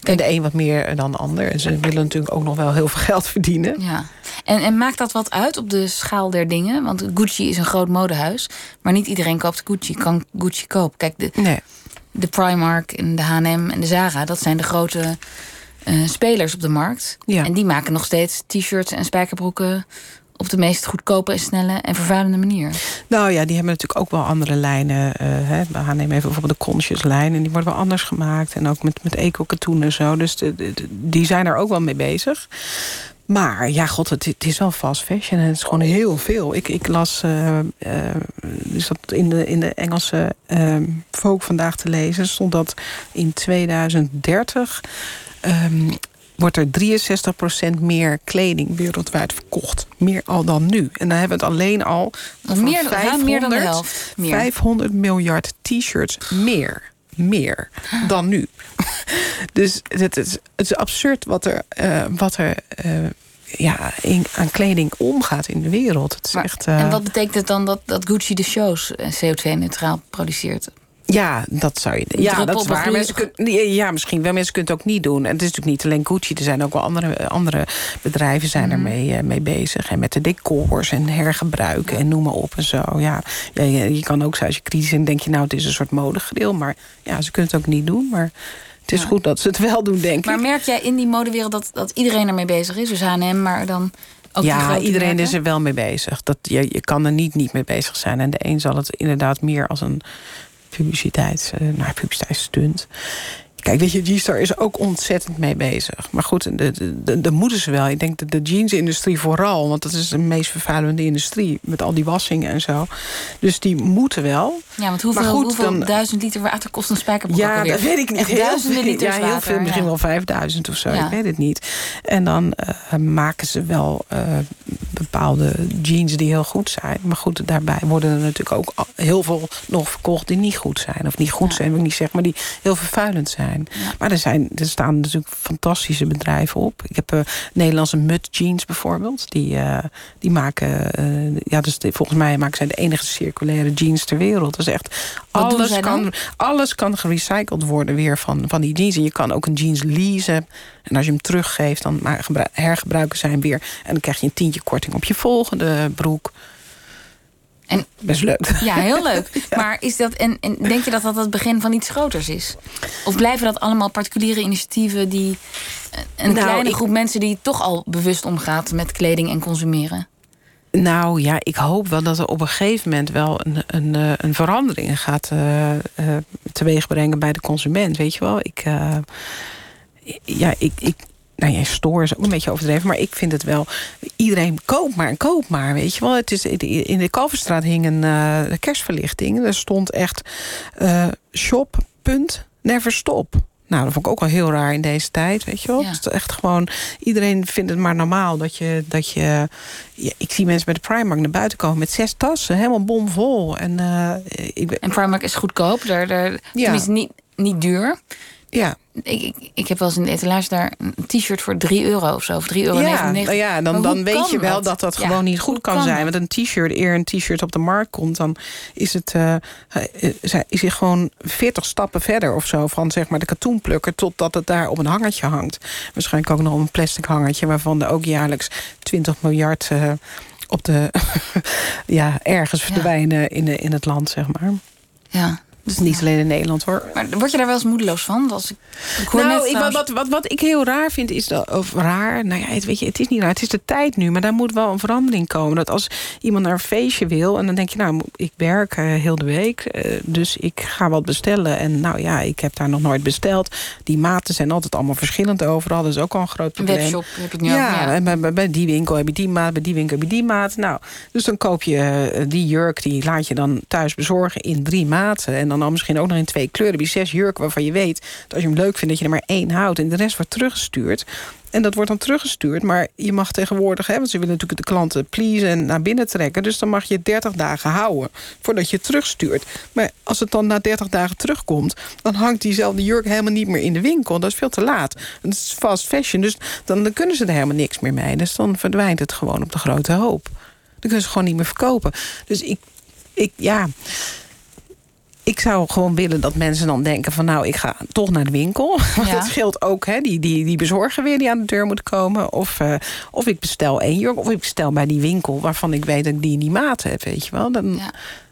S4: En de een wat meer dan de ander. En ze willen natuurlijk ook nog wel heel veel geld verdienen.
S3: Ja. En, en maakt dat wat uit op de schaal der dingen? Want Gucci is een groot modehuis. Maar niet iedereen koopt Gucci, kan Gucci kopen. Kijk, de,
S4: Nee.
S3: de Primark en de H&M en de Zara... dat zijn de grote eh, spelers op de markt.
S4: Ja.
S3: En die maken nog steeds t-shirts en spijkerbroeken... op de meest goedkope, snelle en vervuilende manier.
S4: Nou ja, die hebben natuurlijk ook wel andere lijnen. eh hè. We gaan nemen even bijvoorbeeld de Conscious lijn. En die worden wel anders gemaakt. En ook met, met eco-katoen en zo. Dus de, die zijn er ook wel mee bezig. Maar ja, god, het, is wel fast fashion. En het is gewoon heel veel. Ik, ik las dus dat in, de, in de Engelse eh, Vogue vandaag te lezen... stond dat in 2030... ehm, wordt er 63% meer kleding wereldwijd verkocht. Meer al dan nu. En dan hebben we het alleen al
S3: Meer, ruim meer dan de
S4: 500
S3: helft. Meer.
S4: 500 miljard t-shirts meer. Meer dan nu. dus het is, het is absurd wat er, eh, wat er eh, ja, in, aan kleding omgaat in de wereld. Het is
S3: Maar-
S4: echt, eh,
S3: En wat betekent het dan dat, dat Gucci de shows eh, CO2-neutraal produceert?
S4: Ja, dat zou je. Ja, dat is waar. Mensen kunnen, ja, misschien wel. Mensen kunnen het ook niet doen. En het is natuurlijk niet alleen Gucci. Er zijn ook wel andere, andere bedrijven zijn
S3: Mhm.
S4: ermee eh, mee bezig. En met de decors en hergebruiken en noem maar op en zo. Ja, ja, je, je kan ook zo als je kritisch en denk je nou het is een soort modegril. Maar ja, ze kunnen het ook niet doen. Maar het is
S3: Ja.
S4: goed dat ze het wel doen, denk
S3: Maar
S4: ik.
S3: merk jij in die modewereld dat, dat iedereen ermee bezig is? Dus H&M, maar dan Ook
S4: ja, iedereen
S3: merken?
S4: is er wel mee bezig. Dat, je, je kan er niet niet mee bezig zijn. En de een zal het inderdaad meer als een publiciteits, eh, nou, publiciteitsstunt. Kijk, weet je, G-Star is ook ontzettend mee bezig. Maar goed, de, de, de, dat moeten ze wel. Ik denk dat de jeansindustrie vooral... want dat is de meest vervuilende industrie... met al die wassingen en zo. Dus die moeten wel.
S3: Ja, want hoeveel,
S4: Maar goed,
S3: hoeveel
S4: dan-
S3: duizend liter water kost een spijkerbroek
S4: Ja, dat weet ik niet.
S3: Echt
S4: Heel
S3: duizenden
S4: veel-
S3: liters
S4: Ja, heel
S3: water,
S4: veel. Misschien
S3: ja.
S4: wel 5000 of zo.
S3: Ja.
S4: Ik weet het niet. En dan eh, maken ze wel eh, bepaalde jeans die heel goed zijn. Maar goed, daarbij worden er natuurlijk ook heel veel nog verkocht die niet goed zijn. Of niet goed
S3: Ja.
S4: zijn, wil ik niet zeggen, maar die heel vervuilend zijn. Maar er, zijn, er staan natuurlijk fantastische bedrijven op. Ik heb eh, Nederlandse Mud Jeans bijvoorbeeld. Die, eh, die maken, eh, ja, dus de- volgens mij maken zij de enige circulaire jeans ter wereld. Dat is echt,
S3: Wat
S4: alles kan, alles kan gerecycled worden weer van, van die jeans. En je kan ook een jeans leasen. En als je hem teruggeeft, dan hergebruiken zij hem weer. En dan krijg je een tientje korting op je volgende broek.
S3: En-
S4: Best leuk.
S3: Ja, heel leuk. Maar is dat, en, en denk je dat dat het begin van iets groters is? Of blijven dat allemaal particuliere initiatieven die eh, een
S4: Nou,
S3: kleine
S4: ik-
S3: groep mensen die toch al bewust omgaat met kleding en consumeren?
S4: Nou ja, ik hoop wel dat er op een gegeven moment wel een, een, eh, een verandering gaat eh, teweegbrengen bij de consument. Weet je wel, ik. ja, ik. ik nou ja, store is ook een beetje overdreven, maar ik vind het wel. Iedereen koopt maar en koopt maar, weet je wel. Het is, in de Kalverstraat hing een eh, kerstverlichting. Er stond echt eh, shop, punt, never stop. Nou, dat vond ik ook wel heel raar in deze tijd, weet je wel.
S3: Ja.
S4: Het is echt gewoon, iedereen vindt het maar normaal dat je, dat je ja, ik zie mensen bij de Primark naar buiten komen met zes tassen, helemaal bomvol. En uh, ik,
S3: En Primark is goedkoop, daar, daar,
S4: Ja.
S3: tenminste niet, niet duur.
S4: Ja,
S3: Ik, ik, ik heb wel eens in de etalage daar een t-shirt voor 3 euro of zo. Of 3,99 euro.
S4: ja, nou ja, dan, dan weet je wel
S3: dat?
S4: dat dat
S3: Ja,
S4: gewoon niet goed kan,
S3: kan
S4: zijn. Want een t-shirt, eer een t-shirt op de markt komt, dan is het eh, hij- is hij gewoon 40 stappen verder of zo van zeg maar de katoenplukker totdat het daar op een hangertje hangt. Waarschijnlijk ook nog een plastic hangertje waarvan er ook jaarlijks 20 miljard eh, op de ja ergens verdwijnen in, de, in het land zeg maar.
S3: Ja, dus
S4: Niet alleen in Nederland hoor.
S3: Maar word je daar wel eens moedeloos van? Als ik, ik hoor net
S4: Nou, ik, wat, wat, wat, ik heel raar vind is dat, of raar, nou ja, het, weet je, het is niet raar, het is de tijd nu, maar daar moet wel een verandering komen. Dat als iemand naar een feestje wil en dan denk je, nou, ik werk eh, heel de week, eh, dus ik ga wat bestellen. En nou ja, ik heb daar nog nooit besteld. Die maten zijn altijd allemaal verschillend overal, dat is ook al een groot
S3: een
S4: probleem.
S3: webshop heb het nu
S4: Ja.
S3: Ja.
S4: en bij, bij- bij die winkel heb je die maat, bij die winkel heb je die maat. Nou, dus dan koop je eh, die jurk, die laat je dan thuis bezorgen in drie maten. En dan al misschien ook nog in twee kleuren. Je zes jurken waarvan je weet dat als je hem leuk vindt... dat je er maar één houdt en de rest wordt teruggestuurd. En dat wordt dan teruggestuurd. Maar je mag tegenwoordig, hè, want ze willen natuurlijk de klanten pleasen en naar binnen trekken. Dus dan mag je 30 dagen houden voordat je het terugstuurt. Maar als het dan na 30 dagen terugkomt, dan hangt diezelfde jurk helemaal niet meer in de winkel. Dat is veel te laat. Het is fast fashion, dus dan, dan kunnen ze er helemaal niks meer mee. Dus dan verdwijnt het gewoon op de grote hoop. Dan kunnen ze gewoon niet meer verkopen. Dus ik, ik ja ik zou gewoon willen dat mensen dan denken van... nou, ik ga toch naar de winkel. Want
S3: Ja.
S4: dat scheelt ook, hè, die, die, die bezorger weer die aan de deur moet komen. Of, eh, of ik bestel één jurk, of ik bestel bij die winkel... waarvan ik weet dat ik die in die maat heb, weet je wel. Dan,
S3: Ja.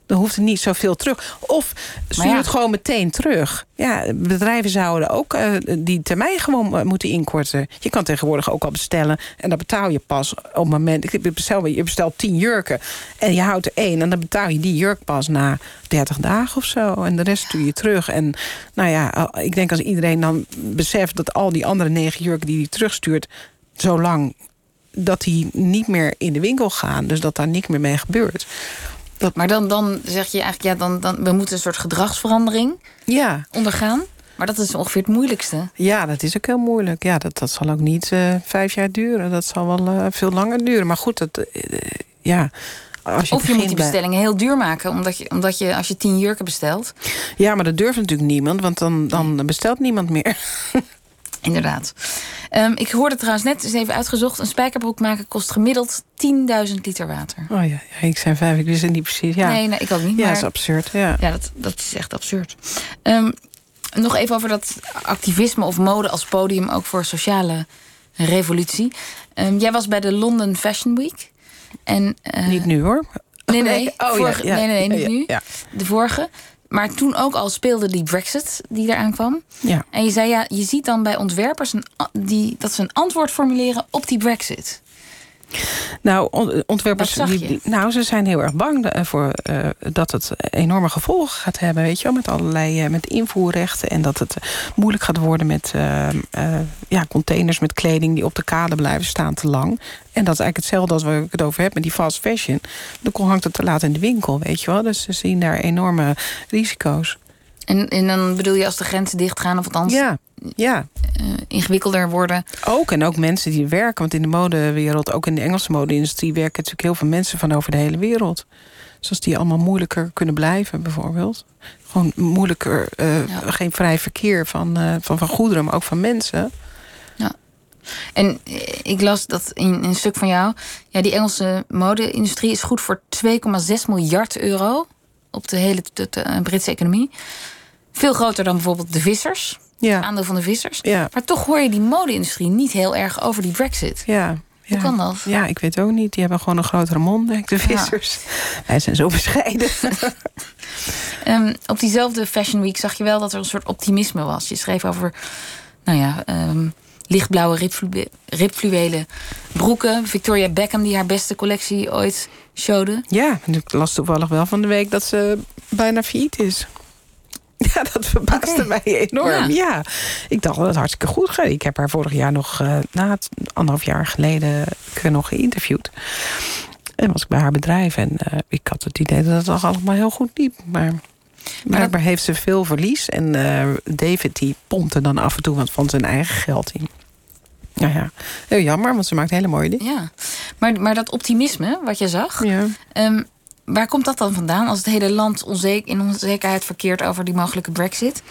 S4: Dan hoeft er niet zoveel terug. Of stuur
S3: ja.
S4: het gewoon meteen terug. Ja, bedrijven zouden ook eh, die termijn gewoon eh, moeten inkorten. Je kan tegenwoordig ook al bestellen. En dan betaal je pas op het moment... Ik bestel, je bestelt tien jurken en je houdt er één... en dan betaal je die jurk pas na 30 dagen of zo. En de rest stuur je terug. En nou ja, ik denk als iedereen dan beseft... dat al die andere negen jurken die hij terugstuurt... zo lang dat die niet meer in de winkel gaan. Dus dat daar niks meer mee gebeurt.
S3: Maar dan, dan zeg je eigenlijk, ja, dan, dan, we moeten een soort gedragsverandering
S4: Ja,
S3: ondergaan. Maar dat is ongeveer het moeilijkste.
S4: Ja, dat is ook heel moeilijk. Ja, dat, dat zal ook niet eh, vijf jaar duren. Dat zal wel eh, veel langer duren. Maar goed, dat, eh, ja. Je
S3: Of je moet die
S4: bij-
S3: bestellingen heel duur maken. Omdat je, omdat je als je tien jurken bestelt.
S4: Ja, maar dat durft natuurlijk niemand, want dan, dan bestelt niemand meer.
S3: Inderdaad. Ehm, ik hoorde trouwens net, eens even uitgezocht... een spijkerbroek maken kost gemiddeld 10.000 liter water.
S4: Oh ja, ik zijn vijf, ik wist het niet precies. Ja,
S3: Nee, nee, ik ook niet.
S4: ja
S3: maar...
S4: dat is absurd. Ja.
S3: Ja, dat, dat is echt absurd. Ehm, nog even over dat activisme of mode als podium... ook voor sociale revolutie. Ehm, jij was bij de London Fashion Week. En, eh,
S4: Niet nu hoor.
S3: Nee, nee.
S4: Oh,
S3: vorige-
S4: ja, ja,
S3: nee, nee, nee, niet
S4: ja,
S3: nu. De vorige. Maar toen ook al speelde die Brexit die eraan kwam.
S4: ja.
S3: En je zei, ja, je ziet dan bij ontwerpers een, die, dat ze een antwoord formuleren op die Brexit.
S4: Nou, ontwerpers. Die, nou, ze zijn heel erg bang eh, voor uh, dat het enorme gevolgen gaat hebben. Weet je wel, met allerlei uh, met invoerrechten. En dat het moeilijk gaat worden met ja, containers met kleding die op de kade blijven staan te lang. En dat is eigenlijk hetzelfde als waar ik het over heb met die fast fashion. Dan hangt het te laat in de winkel, weet je wel. Dus ze zien daar enorme risico's.
S3: En, en dan bedoel je als de grenzen dichtgaan, of althans
S4: ja, ja.
S3: Uh, ingewikkelder worden?
S4: Ook, en ook mensen die werken. Want in de modewereld, ook in de Engelse mode-industrie... werken natuurlijk heel veel mensen van over de hele wereld. Zoals die allemaal moeilijker kunnen blijven, bijvoorbeeld. Gewoon moeilijker, uh, ja. geen vrij verkeer van, uh, van, van goederen, maar ook van mensen.
S3: Ja. En ik las dat in, in een stuk van jou... Ja, die Engelse mode-industrie is goed voor 2,6 miljard euro... op de hele de, de Britse economie. Veel groter dan bijvoorbeeld de vissers.
S4: Ja.
S3: Aandeel van de vissers.
S4: Ja.
S3: Maar toch hoor je die mode-industrie niet heel erg over die brexit.
S4: Ja.
S3: Hoe
S4: ja.
S3: kan dat?
S4: Ja, ik weet ook niet. Die hebben gewoon een grotere mond, denk ik, de vissers. Ja. Wij zijn zo bescheiden.
S3: um, op diezelfde Fashion Week zag je wel dat er een soort optimisme was. Je schreef over, nou ja, um, lichtblauwe ribflu ribfluwelen broeken. Victoria Beckham, die haar beste collectie ooit showde.
S4: Ja, en ik las toevallig wel van de week dat ze bijna failliet is. Ja, dat verbaasde okay. mij enorm. Ja. ja. ik dacht dat het hartstikke goed ging. Ik heb haar vorig jaar nog, uh, na het anderhalf jaar geleden, nog geïnterviewd. En was ik bij haar bedrijf. En uh, ik had het idee dat het allemaal heel goed liep. Maar blijkbaar dat... heeft ze veel verlies. En uh, David die pompte dan af en toe wat van zijn eigen geld in. Nou ja, heel jammer, want ze maakt hele mooie dingen.
S3: Ja, maar, maar dat optimisme wat je zag...
S4: Ja.
S3: Um, waar komt dat dan vandaan als het hele land onzeker, in onzekerheid verkeert over die mogelijke brexit?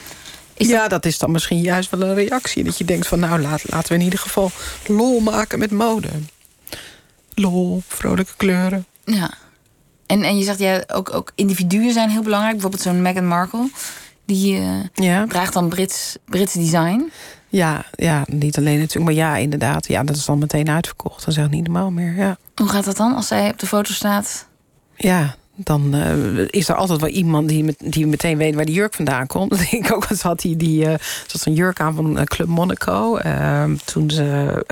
S4: Is ja, dat... dat... is dan misschien juist wel een reactie. Dat je denkt van nou, laat, laten we in ieder geval lol maken met mode. Lol, vrolijke kleuren.
S3: Ja. En, en je zegt ja, ook, ook individuen zijn heel belangrijk. Bijvoorbeeld zo'n Meghan Markle. Die uh,
S4: ja.
S3: draagt dan Brits, Brits design.
S4: Ja, ja, niet alleen natuurlijk. Maar ja, inderdaad. Ja, dat is dan meteen uitverkocht. Dat is echt niet normaal meer. Ja.
S3: Hoe gaat dat dan als zij op de foto staat?
S4: Ja, dan uh, is er altijd wel iemand die, met, die meteen weet waar die jurk vandaan komt. Dat denk ik ook. Ze had die, die uh, had een jurk aan van uh, Club Monaco. toen ze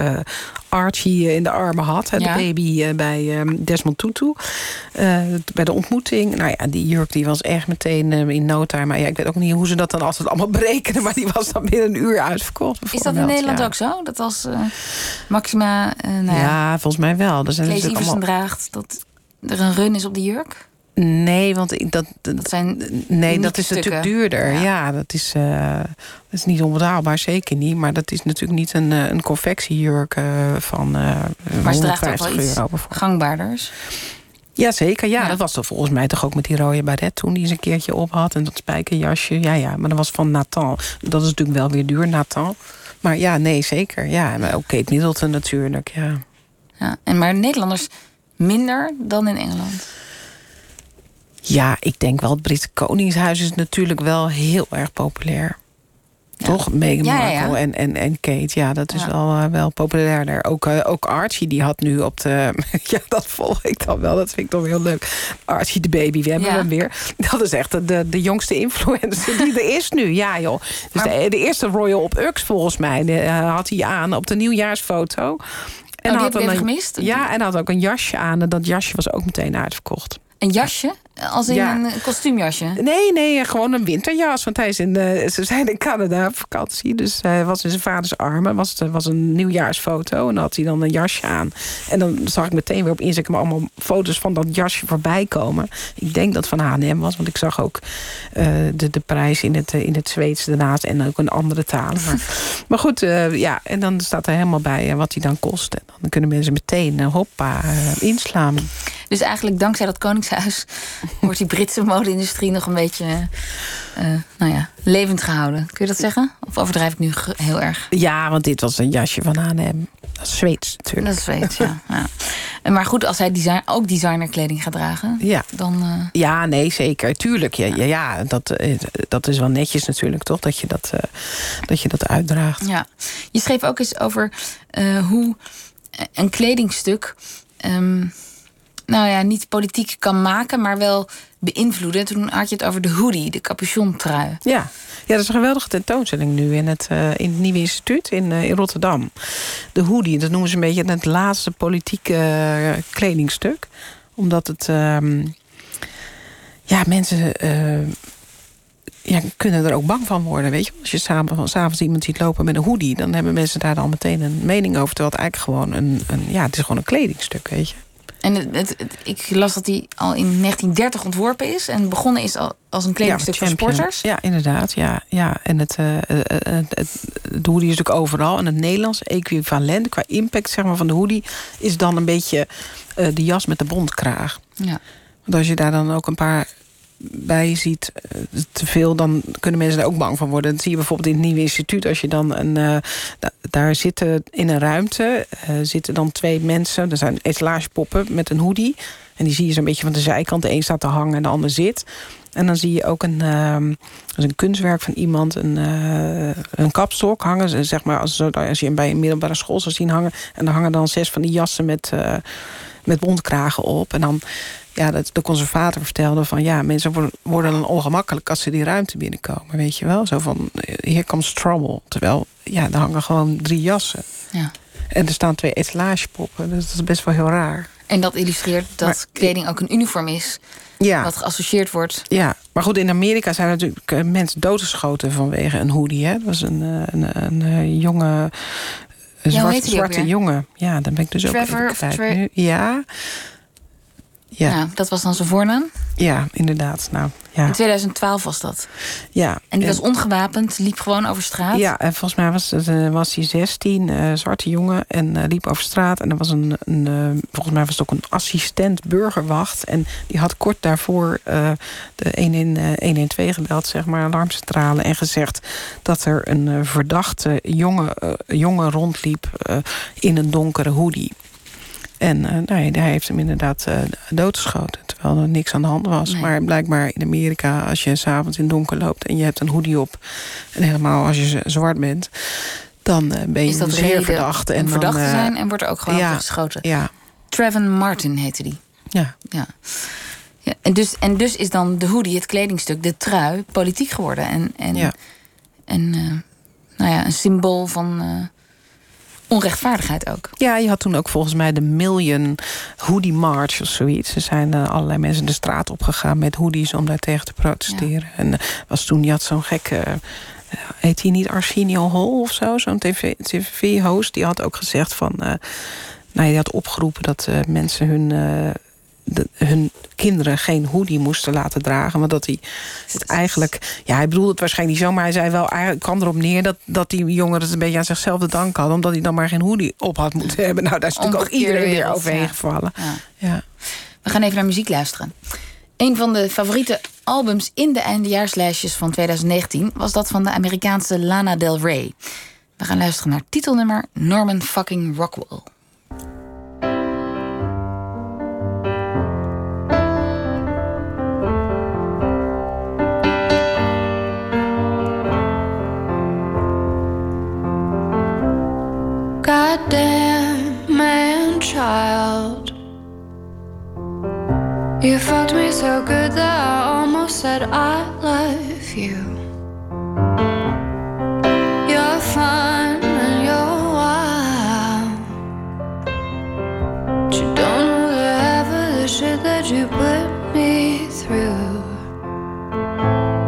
S4: Archie in de armen had. Ja. De baby bij Desmond Tutu. bij de ontmoeting. Nou ja, die jurk die was echt meteen in no time. Maar ja, ik weet ook niet hoe ze dat dan altijd allemaal berekenen. Maar die was dan binnen een uur uitverkocht.
S3: Is dat in Nederland
S4: ja.
S3: ook zo? Dat als Maxima... Nou
S4: ja, volgens mij wel. Zijn
S3: Klees allemaal... draagt... Dat er een run is op die jurk?
S4: Nee, want ik, dat,
S3: dat zijn
S4: nee, dat is natuurlijk duurder. Ja, ja dat, is, uh, dat is niet onbetaalbaar, zeker niet. Maar dat is natuurlijk niet een, een confectiejurk uh, van uh,
S3: maar ze draagt ook wel
S4: euro.
S3: Iets gangbaarders.
S4: Ja, zeker. Ja, ja, dat was toch volgens mij toch ook met die rode baret toen die ze een keertje op had. En dat spijkerjasje. Ja, ja, maar dat was van Nathan. Dat is natuurlijk wel weer duur, Nathan. Maar ja, nee, zeker. Ja, maar ook Kate Middleton natuurlijk, ja.
S3: ja en maar Nederlanders minder dan in Engeland.
S4: Ja, ik denk wel, het Britse Koningshuis is natuurlijk wel heel erg populair. Ja. Toch? Meghan
S3: Ja,
S4: Markle
S3: ja.
S4: En, en, en Kate, ja, dat is wel, eh, wel populairder. Ook, eh, ook Archie, die had nu op de... ja, dat volg ik dan wel, dat vind ik toch heel leuk. Archie de baby, we hebben hem weer. Dat is echt de, de jongste influencer die er is nu. Ja, joh. Dus
S3: Maar-
S4: de, de eerste Royal op Ux, volgens mij, de, eh, had hij aan op de nieuwjaarsfoto. En
S3: Oh, even
S4: een-
S3: gemist?
S4: Ja, en had ook een jasje aan. En dat jasje was ook meteen uitverkocht.
S3: Een jasje? Als in
S4: Ja.
S3: een kostuumjasje?
S4: Nee, nee, gewoon een winterjas. Want hij is in, eh, ze zijn in Canada op vakantie. Dus hij was in zijn vaders armen. Was, het was een nieuwjaarsfoto. En dan had hij dan een jasje aan. En dan zag ik meteen weer op Instagram allemaal foto's van dat jasje voorbij komen. Ik denk dat het van H&M was. Want ik zag ook eh, de, de prijs in het, eh, in het Zweeds daarnaast. En ook in andere talen. Maar, maar goed, eh, ja. En dan staat er helemaal bij eh, wat hij dan kost. En dan kunnen mensen meteen, eh, hoppa, eh, inslaan.
S3: Dus eigenlijk dankzij dat koningshuis wordt die Britse mode-industrie nog een beetje eh, nou ja, levend gehouden. Kun je dat zeggen? Of overdrijf ik nu heel erg?
S4: Ja, want dit was een jasje van H&M. Dat is Zweeds natuurlijk.
S3: Dat is weet, ja. ja. Maar goed, als hij design, ook designerkleding gaat dragen,
S4: Ja.
S3: dan. eh,
S4: Ja, nee, zeker. Tuurlijk. Ja, ja, ja dat, eh, dat is wel netjes natuurlijk, toch? Dat je dat, dat, je dat uitdraagt.
S3: Ja, je schreef ook eens over hoe een kledingstuk. ehm, nou ja, niet politiek kan maken, maar wel beïnvloeden. Toen had je het over de hoodie, de capuchontrui.
S4: Ja. ja, dat is een geweldige tentoonstelling nu in het, uh, in het Nieuwe Instituut in, uh, in Rotterdam. De hoodie, dat noemen ze een beetje het laatste politieke uh, kledingstuk. Omdat het... Um, ja, mensen ja, kunnen er ook bang van worden. Weet je? Als je s'avonds iemand ziet lopen met een hoodie... dan hebben mensen daar dan meteen een mening over. Terwijl het eigenlijk gewoon een, een, ja, het is gewoon een kledingstuk, weet je.
S3: En het, ik las dat hij al in 1930 ontworpen is... en begonnen is al als een kledingstuk ja, voor sporters.
S4: Ja, inderdaad. Ja, ja. En het, uh, het, het, de hoodie is natuurlijk overal. En het Nederlands equivalent qua impact zeg maar, van de hoodie... is dan een beetje uh, de jas met de bontkraag. Ja. Want als je daar dan ook een paar bij ziet uh, te veel, dan kunnen mensen er ook bang van worden. Dat zie je bijvoorbeeld in het nieuwe instituut. Als je dan een, uh, daar zitten in een ruimte uh, zitten dan twee mensen. Er zijn etalagepoppen met een hoodie. En die zie je zo'n beetje van de zijkant. De een staat te hangen en de ander zit. En dan zie je ook een, uh, een kunstwerk van iemand, een, een kapstok hangen. Zeg maar, als, als je hem bij een middelbare school zou zien hangen. En dan hangen dan zes van die jassen met, met bontkragen op. En dan ja, dat de conservator vertelde van... ja, mensen worden, worden dan ongemakkelijk als ze die ruimte binnenkomen. Weet je wel? Zo van, hier comes trouble. Terwijl, ja, er hangen gewoon drie jassen. Ja. En er staan twee etalagepoppen. Dus dat is best wel heel raar.
S3: En dat illustreert dat kleding ook een uniform is... Ja. wat geassocieerd wordt.
S4: Ja, maar goed, in Amerika zijn natuurlijk eh, mensen doodgeschoten vanwege een hoodie. Hè? Dat was een, eh, een, een, een jonge een zwart, zwarte jongen. Ja, dan ben ik dus
S3: Trevor
S4: ook even kwijt nu. Ja,
S3: ja. Nou, dat was dan zijn voornaam?
S4: Ja, inderdaad. Nou, ja.
S3: In 2012 was dat?
S4: Ja.
S3: En die was ongewapend, liep gewoon over straat?
S4: Ja, en volgens mij was, uh, was hij 16, uh, zwarte jongen, en uh, liep over straat. En er was een, een volgens mij was het ook een assistent burgerwacht. En die had kort daarvoor de 112 gebeld, zeg maar, alarmcentrale. En gezegd dat er een verdachte jongen, jongen rondliep in een donkere hoodie. En uh, nou, hij heeft hem inderdaad uh, doodgeschoten. Terwijl er niks aan de hand was. Maar blijkbaar in Amerika, als je s'avonds in donker loopt... en je hebt een hoodie op, en helemaal als je zwart bent... dan uh, ben je
S3: Is dat
S4: zeer verdacht.
S3: En verdacht te zijn en wordt er ook gewoon ja, geschoten.
S4: Ja.
S3: Trevin Martin heette die.
S4: Ja.
S3: ja. ja. En, dus, en dus is dan de hoodie, het kledingstuk, de trui... politiek geworden. En, en,
S4: ja.
S3: en nou ja, een symbool van onrechtvaardigheid ook.
S4: Ja, je had toen ook volgens mij de Million Hoodie March of zoiets. Er zijn uh, allerlei mensen de straat opgegaan met hoodies om daar tegen te protesteren. En uh, was toen, je had zo'n gekke... Uh, heet hij niet Arsenio Hall of zo? Zo'n tv-host. die had ook gezegd van... nou, die had opgeroepen dat mensen hun hun kinderen geen hoodie moesten laten dragen. Maar dat hij het eigenlijk... Ja, hij bedoelde het waarschijnlijk niet zo... maar hij zei wel, hij kwam erop neer... dat, dat die jongeren het een beetje aan zichzelf te danken hadden... omdat hij dan maar geen hoodie op had moeten hebben. Nou, daar is natuurlijk ook iedereen weer overheen gevallen. Ja. ja.
S3: We gaan even naar muziek luisteren. Een van de favoriete albums in de eindejaarslijstjes van 2019... was dat van de Amerikaanse Lana Del Rey. We gaan luisteren naar titelnummer Norman fucking Rockwell. Goddamn man child. You fucked me so good that I almost said I love you. You're fun and you're wild. But you don't know the half of the shit that you put me through.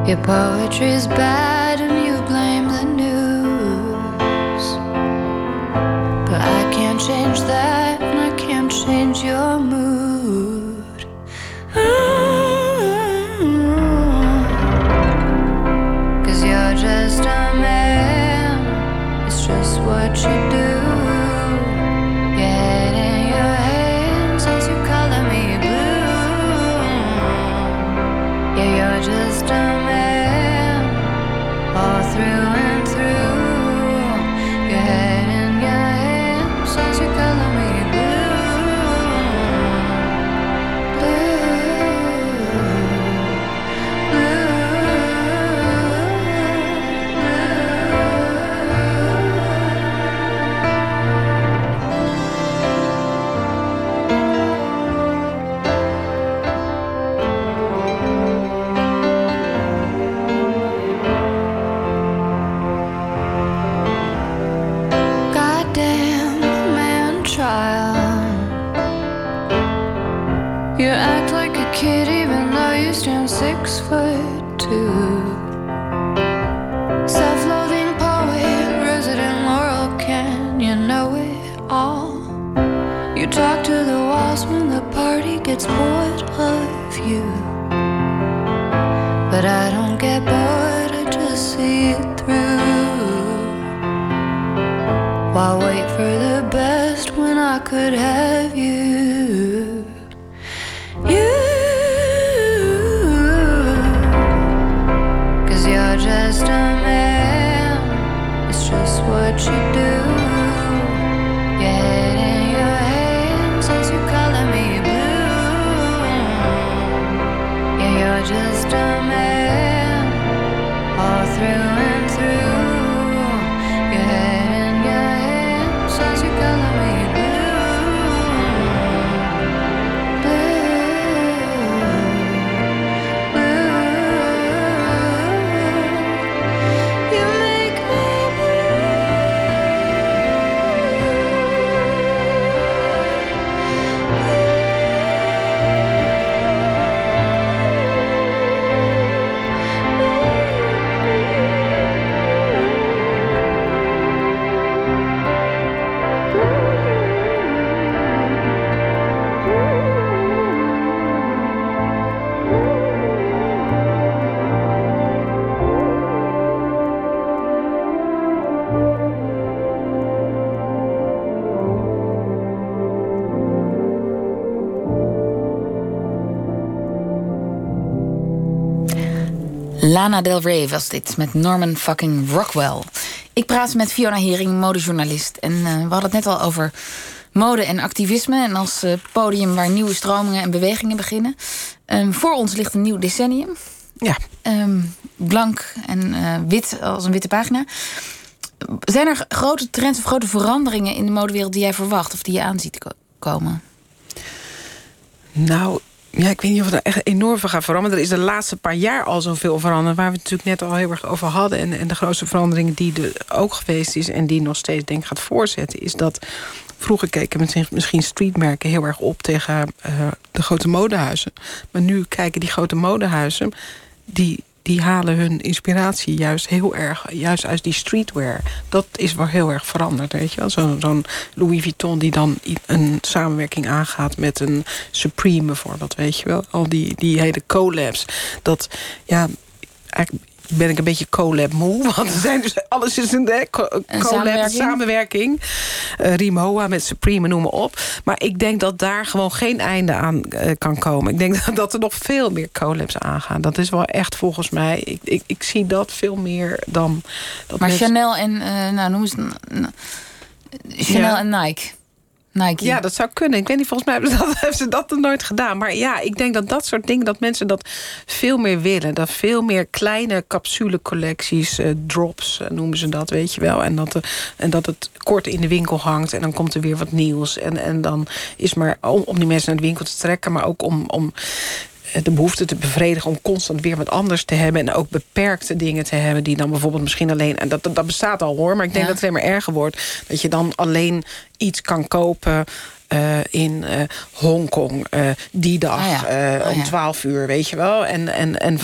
S3: Your poetry's bad and you You
S1: talk to the walls when the party gets bored of you. But I don't get bored, I just see it through. Why wait for the best when I could have
S3: Lana Del Rey was dit, met Norman fucking Rockwell. Ik praat met Fiona Hering, modejournalist. En eh, we hadden het net al over mode en activisme. En als eh, podium waar nieuwe stromingen en bewegingen beginnen. Ehm, voor ons ligt een nieuw decennium.
S4: Ja.
S3: Ehm, blank en eh, wit als een witte pagina. Zijn er grote trends of grote veranderingen in de modewereld die jij verwacht of die je aanziet ko- komen?
S4: Nou, ja, ik weet niet of er echt enorm veel gaat veranderen. Er is de laatste paar jaar al zoveel veranderd... waar we het natuurlijk net al heel erg over hadden. En, en de grootste verandering die er ook geweest is... en die nog steeds denk gaat voortzetten... is dat vroeger keken misschien streetmerken heel erg op... tegen eh, de grote modehuizen. Maar nu kijken die grote modehuizen... die, die halen hun inspiratie juist heel erg... juist uit die streetwear. Dat is wel heel erg veranderd, weet je wel. Zo'n Louis Vuitton die dan een samenwerking aangaat... met een Supreme bijvoorbeeld, weet je wel. Al die, die hele collabs. Dat, ja, eigenlijk ben ik een beetje collab moe. Want er zijn dus, alles is een hè, co- collab,
S3: samenwerking?
S4: samenwerking. Eh, Rimowa met Supreme, noem maar op. Maar ik denk dat daar gewoon geen einde aan eh, kan komen. Ik denk dat, dat er nog veel meer collabs aangaan. Dat is wel echt volgens mij... Ik, ik, ik zie dat veel meer dan... Dat
S3: Maar
S4: mensen-
S3: Chanel en, eh, nou noem eens... Chanel
S4: Ja.
S3: en Nike.
S4: Ja, dat zou kunnen. Ik weet niet, volgens mij hebben ze, dat, hebben nooit gedaan. Maar ja, ik denk dat dat soort dingen, dat mensen dat veel meer willen. Dat veel meer kleine capsulecollecties, eh, drops eh, noemen ze dat, weet je wel. En dat, er- en dat het kort in de winkel hangt en dan komt er weer wat nieuws. En, en dan is maar om, om die mensen naar de winkel te trekken, maar ook om... om eh, de behoefte te bevredigen om constant weer wat anders te hebben. En ook beperkte dingen te hebben die dan bijvoorbeeld misschien alleen... en dat, dat, dat bestaat al hoor, maar ik denk
S3: Ja.
S4: dat het alleen maar erger wordt. Dat je dan alleen iets kan kopen eh, in eh Hongkong eh, die dag
S3: Ah ja. Ah
S4: om
S3: ja.
S4: 12 uur, weet je wel. En, en, en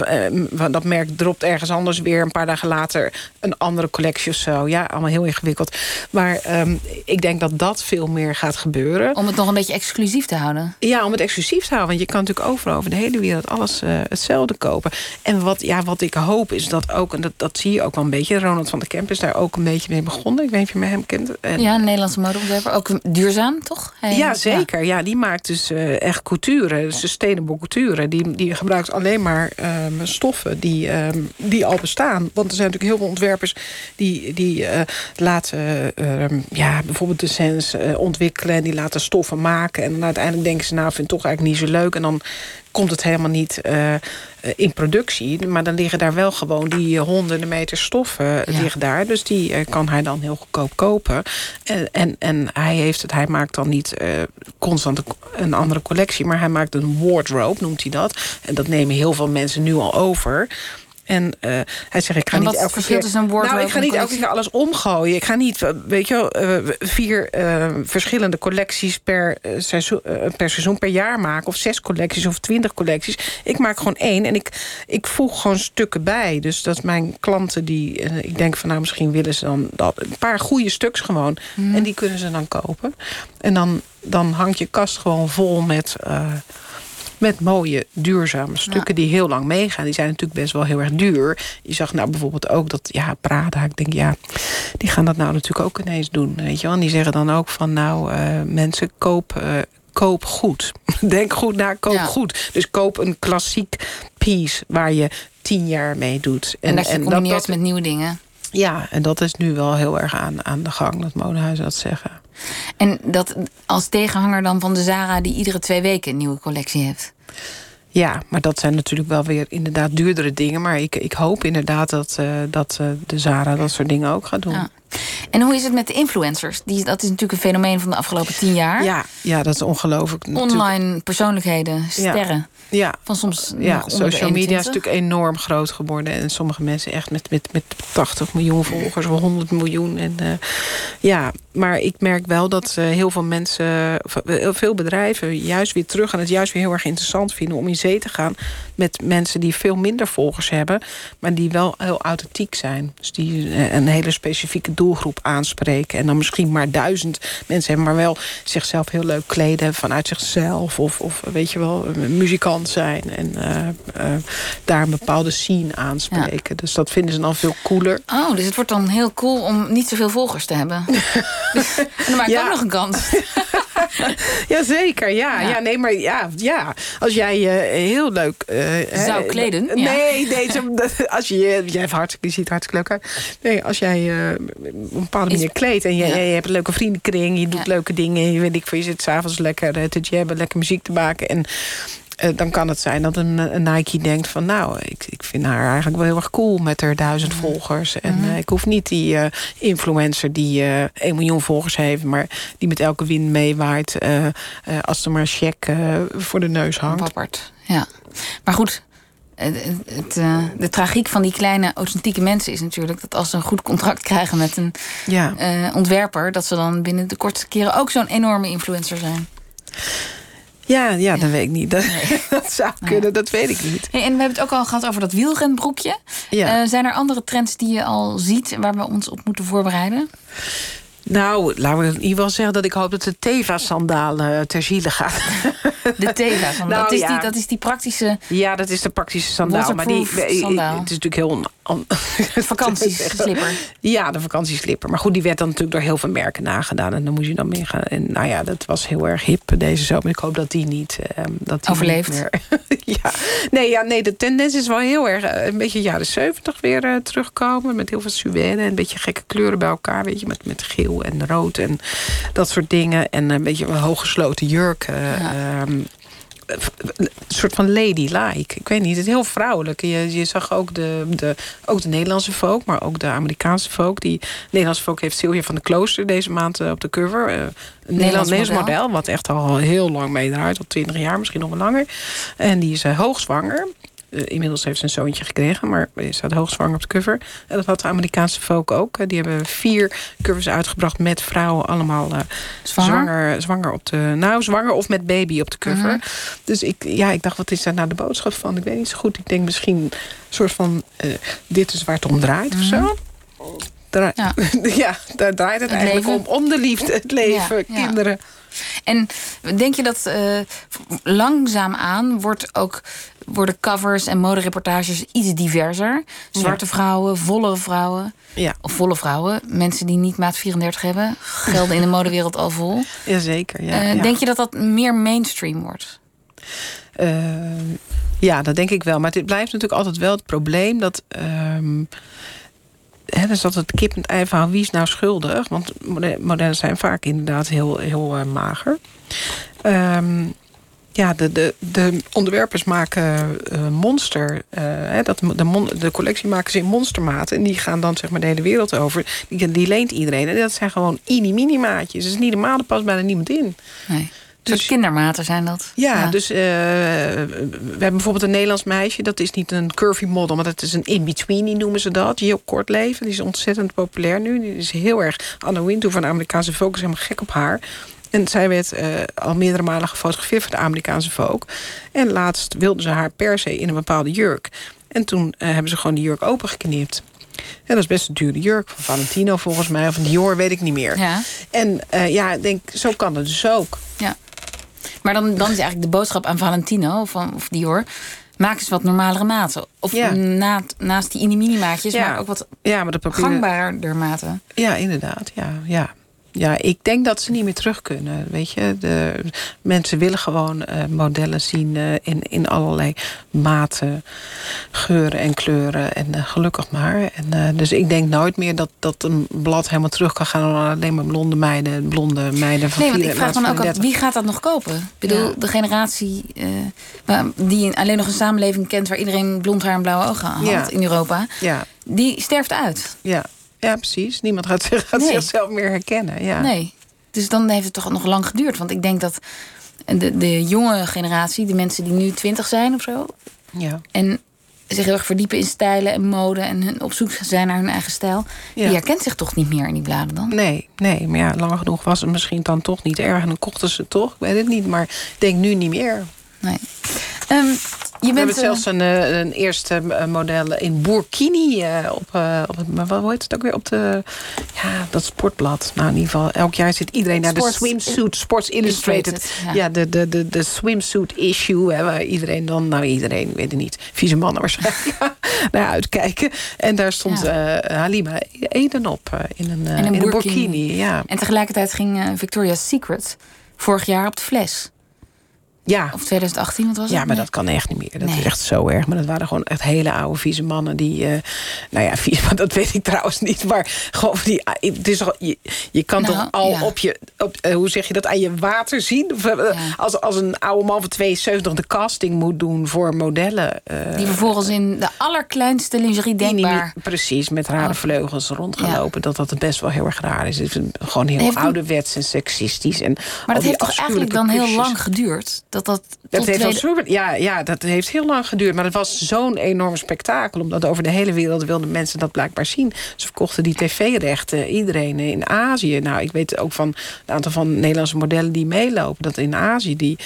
S4: dat merk dropt ergens anders weer een paar dagen later een andere collectie of zo. Ja, allemaal heel ingewikkeld. Maar ehm, ik denk dat dat veel meer gaat gebeuren.
S3: Om het nog een beetje exclusief te houden.
S4: Ja, om het exclusief te houden. Want je kan natuurlijk overal over de hele wereld alles hetzelfde kopen. En wat, ja, wat ik hoop is dat ook, en dat, dat zie je ook wel een beetje... Ronald van der Kemp is daar ook een beetje mee begonnen. Ik weet niet of je met hem kent. En,
S3: Ja, een Nederlandse modeontwerper. Ook duurzaam, toch? Hij-
S4: ja, zeker. Ja. die maakt dus eh, echt couture, sustainable couture. Die, die gebruikt alleen maar ehm, stoffen die, ehm, die al bestaan. Want er zijn natuurlijk heel veel ontwerpers die, die eh, laten ehm, ja, bijvoorbeeld de sens eh, ontwikkelen... en die laten stoffen maken. En uiteindelijk denken ze, nou, ik vind het toch eigenlijk niet zo leuk. En dan komt het helemaal niet eh, in productie. Maar dan liggen daar wel gewoon die eh, honderden meter stoffen eh,
S3: Ja.
S4: liggen daar. Dus die kan hij dan heel goedkoop kopen. En, en, en hij, heeft het, hij maakt dan niet constant een andere collectie... maar hij maakt een wardrobe, noemt hij dat. En dat nemen heel veel mensen nu al over... En uh, hij zegt, ik ga niet elke keer...
S3: een wardrobe
S4: nou, ik ga niet elke keer alles omgooien. Ik ga niet, eh, weet je wel, eh, vier eh, verschillende collecties per, eh, seizoen, eh, per seizoen per jaar maken. Of zes collecties of twintig collecties. Ik maak gewoon één en ik, ik voeg gewoon stukken bij. Dus dat mijn klanten die, eh, ik denk van nou misschien willen ze dan dat, een paar goede stuks gewoon. En die kunnen ze dan kopen. En dan, dan hangt je kast gewoon vol met... met mooie, duurzame stukken die heel lang meegaan. Die zijn natuurlijk best wel heel erg duur. Je zag nou bijvoorbeeld ook dat, ja, Prada, ik denk, ja, die gaan dat nou natuurlijk ook ineens doen. Weet je wel? En die zeggen dan ook van, nou, eh, mensen, koop, eh, koop goed. Denk goed na, koop
S3: Ja.
S4: goed. Dus koop een klassiek piece waar je tien jaar mee doet.
S3: En, dat je combineert
S4: dat-
S3: met nieuwe dingen.
S4: Ja, en dat is nu wel heel erg aan, aan de gang, dat modehuizen dat zeggen.
S3: En dat als tegenhanger dan van de Zara... die iedere twee weken een nieuwe collectie heeft.
S4: Ja, maar dat zijn natuurlijk wel weer inderdaad duurdere dingen. Maar ik, ik hoop inderdaad dat, eh, dat eh, de Zara dat soort dingen ook gaat doen.
S3: Ja. En hoe is het met de influencers? Die, dat is natuurlijk een fenomeen van de afgelopen tien jaar.
S4: Ja, ja, dat is ongelooflijk. natuurlijk.
S3: Online persoonlijkheden, sterren.
S4: Ja,
S3: Van soms
S4: ja social media is
S3: 21.
S4: natuurlijk enorm groot geworden. En sommige mensen echt met, met, met 80 miljoen volgers of 100 miljoen. En, eh, ja, maar ik merk wel dat eh, heel veel mensen, eh, veel bedrijven... juist weer terug en het juist weer heel erg interessant vinden... om in zee te gaan met mensen die veel minder volgers hebben... maar die wel heel authentiek zijn. Dus die eh, een hele specifieke doelgroep aanspreken. En dan misschien maar duizend mensen hebben... maar wel zichzelf heel leuk kleden vanuit zichzelf. Of, of weet je wel, een muzikant zijn. En eh, eh, daar een bepaalde scene aanspreken. Dus dat vinden ze dan veel cooler.
S3: Oh, dus het wordt dan heel cool om niet zoveel volgers te hebben. en dan maak ik
S4: Ja.
S3: ook nog een kans.
S4: Jazeker, ja.
S3: Ja.
S4: ja. nee, maar ja, ja. Als jij je heel leuk... eh,
S3: Zou
S4: hè,
S3: kleden, ja.
S4: Nee, nee als je, je, jij hebt hartstikke, je ziet hartstikke leuk uit. Nee, als jij eh, op een bepaalde manier kleedt... en je, je hebt een leuke vriendenkring... je doet leuke dingen... je, weet ik, je zit s'avonds lekker eh, te jabben... lekker muziek te maken... en eh, dan kan het zijn dat een, een Nike denkt van... nou, ik, ik vind haar eigenlijk wel heel erg cool met haar duizend volgers. En
S3: Mhm.
S4: eh, ik hoef niet die eh, influencer die eh 1 miljoen volgers heeft... maar die met elke wind meewaait... eh, eh, als er maar een check eh, voor de neus hangt.
S3: Pappert, ja. Maar goed, het, het, eh, de tragiek van die kleine authentieke mensen is natuurlijk... dat als ze een goed contract krijgen met een
S4: Ja.
S3: eh, ontwerper... dat ze dan binnen de kortste keren ook zo'n enorme influencer zijn.
S4: Ja, ja, dat weet ik niet. Dat, dat zou kunnen, dat weet ik niet.
S3: Hey, en we hebben het ook al gehad over dat wielrenbroekje.
S4: Ja.
S3: Eh, zijn er andere trends die je al ziet... waar we ons op moeten voorbereiden?
S4: Nou, laten we in ieder geval zeggen dat ik hoop dat de Teva-sandalen ter ziele gaat.
S3: De Teva. Van,
S4: Nou,
S3: dat, is
S4: ja.
S3: die, dat is die praktische
S4: Ja, dat is de praktische sandaal. Maar die,
S3: sandaal.
S4: Het is natuurlijk heel...
S3: Vakantieslipper.
S4: Ja, de vakantieslipper. Maar goed, die werd dan natuurlijk door heel veel merken nagedaan. En dan moest je dan mee gaan. En nou ja, dat was heel erg hip deze zomer. Ik hoop dat die niet... ehm, dat die
S3: Overleeft.
S4: Niet meer, ja. Nee, ja, nee, de tendens is wel heel erg... eh, een beetje jaren 70 weer eh, terugkomen. Met heel veel suède en een beetje gekke kleuren bij elkaar. Weet je, met, met geel en rood en dat soort dingen. En een beetje een hooggesloten jurk. eh,
S3: Ja.
S4: ehm, een soort van ladylike. Ik weet niet, het is heel vrouwelijk. Je, je zag ook de, de, ook de Nederlandse folk, maar ook de Amerikaanse folk. Die Nederlandse folk heeft Sylvia van de Klooster deze maand eh, op de cover. Eh, een Nederlands, Nederlands
S3: model.
S4: model. wat echt al heel lang meedraait, al 20 jaar, misschien nog wel langer. En die is eh, hoogzwanger. Eh, inmiddels heeft ze een zoontje gekregen, maar ze staat hoogzwanger op de cover. En dat had de Amerikaanse folk ook. Die hebben vier covers uitgebracht met vrouwen allemaal eh,
S3: Zwanger?
S4: zwanger, zwanger op de. Nou, zwanger of met baby op de cover.
S3: Mhm.
S4: Dus ik, ja, ik dacht, wat is daar nou de boodschap van? Ik weet niet zo goed. Ik denk misschien een soort van. eh, dit is waar het om draait of zo. Dra-
S3: Ja.
S4: ja. daar draait het,
S3: Het
S4: eigenlijk
S3: leven.
S4: om. Om de liefde, het leven,
S3: Ja, ja.
S4: kinderen.
S3: En denk je dat eh langzaamaan wordt ook, worden covers en modereportages iets diverser? Zwarte vrouwen, vollere vrouwen.
S4: Ja,
S3: Of volle vrouwen, mensen die niet maat 34 hebben, gelden in de modewereld al vol.
S4: jazeker. Ja,
S3: Eh,
S4: ja.
S3: Denk je dat dat meer mainstream wordt?
S4: Eh, ja, dat denk ik wel. Maar het blijft natuurlijk altijd wel het probleem dat. ehm hè, dus dat het kip en het ei van wie is nou schuldig? Want mode- modellen zijn vaak inderdaad heel, heel eh, mager. Ehm, ja, de, de, de onderwerpers maken eh, monster. eh, hè, dat, de, mon- de collectie maken ze in monstermaat. En die gaan dan zeg maar de hele wereld over. Die, die leent iedereen. En dat zijn gewoon mini-mini maatjes. Dus niet de maanden past bijna niemand in.
S3: Nee. Dus kindermaten zijn dat.
S4: Ja, dus uh, we hebben bijvoorbeeld een Nederlands meisje. Dat is niet een curvy model, maar dat is een in-between, noemen ze dat. Die heel kort leven. Die is ontzettend populair nu. Die is heel erg... Anna Wintour van de Amerikaanse Focus helemaal gek op haar. En zij werd uh, al meerdere malen gefotografeerd voor de Amerikaanse Vogue. En laatst wilden ze haar per se in een bepaalde jurk. En toen uh, hebben ze gewoon die jurk opengeknipt. En dat is best een dure jurk van Valentino volgens mij. Of een Dior, weet ik niet meer.
S3: Ja.
S4: En uh, ja, ik denk, zo kan het dus ook.
S3: Ja. Maar dan, dan is eigenlijk de boodschap aan Valentino of, of Dior... maak eens wat normalere maten. Of
S4: Ja.
S3: na, naast die mini maatjes
S4: Ja.
S3: maar ook wat
S4: Ja, maar dat papier...
S3: gangbaarder maten.
S4: Ja, inderdaad. Ja, ja. Ja, ik denk dat ze niet meer terug kunnen. Weet je, de mensen willen gewoon eh, modellen zien eh, in, in allerlei maten, geuren en kleuren. En eh, gelukkig maar. En, dus ik denk nooit meer dat, dat een blad helemaal terug kan gaan alleen maar blonde meiden, blonde meiden van
S3: Nee, want ik vraag me ook af,
S4: 34.
S3: wie gaat dat nog kopen? Ik bedoel,
S4: Ja.
S3: de generatie die een- alleen nog een samenleving kent... waar iedereen blond haar en blauwe ogen had
S4: Ja.
S3: in Europa...
S4: Ja,
S3: die sterft uit.
S4: ja. Ja, precies. Niemand gaat, zich- gaat
S3: Nee.
S4: zichzelf meer herkennen. Ja.
S3: Nee. Dus dan heeft het toch nog lang geduurd. Want ik denk dat de, de jonge generatie, de mensen die nu twintig zijn of zo...
S4: Ja.
S3: en zich heel erg verdiepen in stijlen en mode... en hun op zoek zijn naar hun eigen stijl...
S4: Ja.
S3: die herkent zich toch niet meer in die bladen dan?
S4: Nee, nee, maar ja, lang genoeg was het misschien dan toch niet erg. En dan kochten ze het toch, ik weet het niet. Maar ik denk nu niet meer.
S3: Nee. Ehm, je
S4: We
S3: bent
S4: hebben zelfs een, eh, een eerste eh, model in Burkini eh, op, op het, wat heet het ook weer? Op de, ja, dat sportblad. Nou, in ieder geval, elk jaar zit iedereen naar
S3: Sports-
S4: de swimsuit, Sports Illustrated.
S3: Illustrated,
S4: ja,
S3: ja.
S4: de, de, de, de swimsuit issue. Hè, waar iedereen dan, nou iedereen, weet het niet, vieze mannen waarschijnlijk, naar uitkijken. En daar stond
S3: Ja.
S4: Halima Eden op in een,
S3: En een
S4: in een
S3: burkini.
S4: burkini. Ja.
S3: En tegelijkertijd ging Victoria's Secret vorig jaar op de fles.
S4: Ja.
S3: Of 2018, wat was het?
S4: Ja, maar
S3: Nee.
S4: dat kan echt niet meer. Dat
S3: Nee.
S4: is echt zo erg. Maar dat waren gewoon echt hele oude vieze mannen die... eh, nou ja, vies, maar dat weet ik trouwens niet. Maar gewoon die... Het is al, je, je kan
S3: Nou,
S4: toch al
S3: ja.
S4: op je... Op, eh, hoe zeg je dat? Aan je water zien? Of, eh,
S3: Ja.
S4: als, als een oude man van 72 de casting moet doen voor modellen.
S3: Die vervolgens in de allerkleinste lingerie
S4: niet
S3: denkbaar...
S4: meer- precies, met rare
S3: Oh.
S4: vleugels rondgelopen. Dat dat best wel heel erg raar is. Het is gewoon heel
S3: Heeft
S4: ouderwets en seksistisch. En
S3: Maar dat heeft toch eigenlijk dan heel lang geduurd? Dat dat
S4: Dat heeft
S3: tweede-
S4: ja, ja, dat heeft heel lang geduurd. Maar het was zo'n enorm spektakel. Omdat over de hele wereld wilden mensen dat blijkbaar zien. Ze verkochten die tv-rechten. Iedereen in Azië. Nou, ik weet ook van een aantal van Nederlandse modellen die meelopen. Dat in Azië die...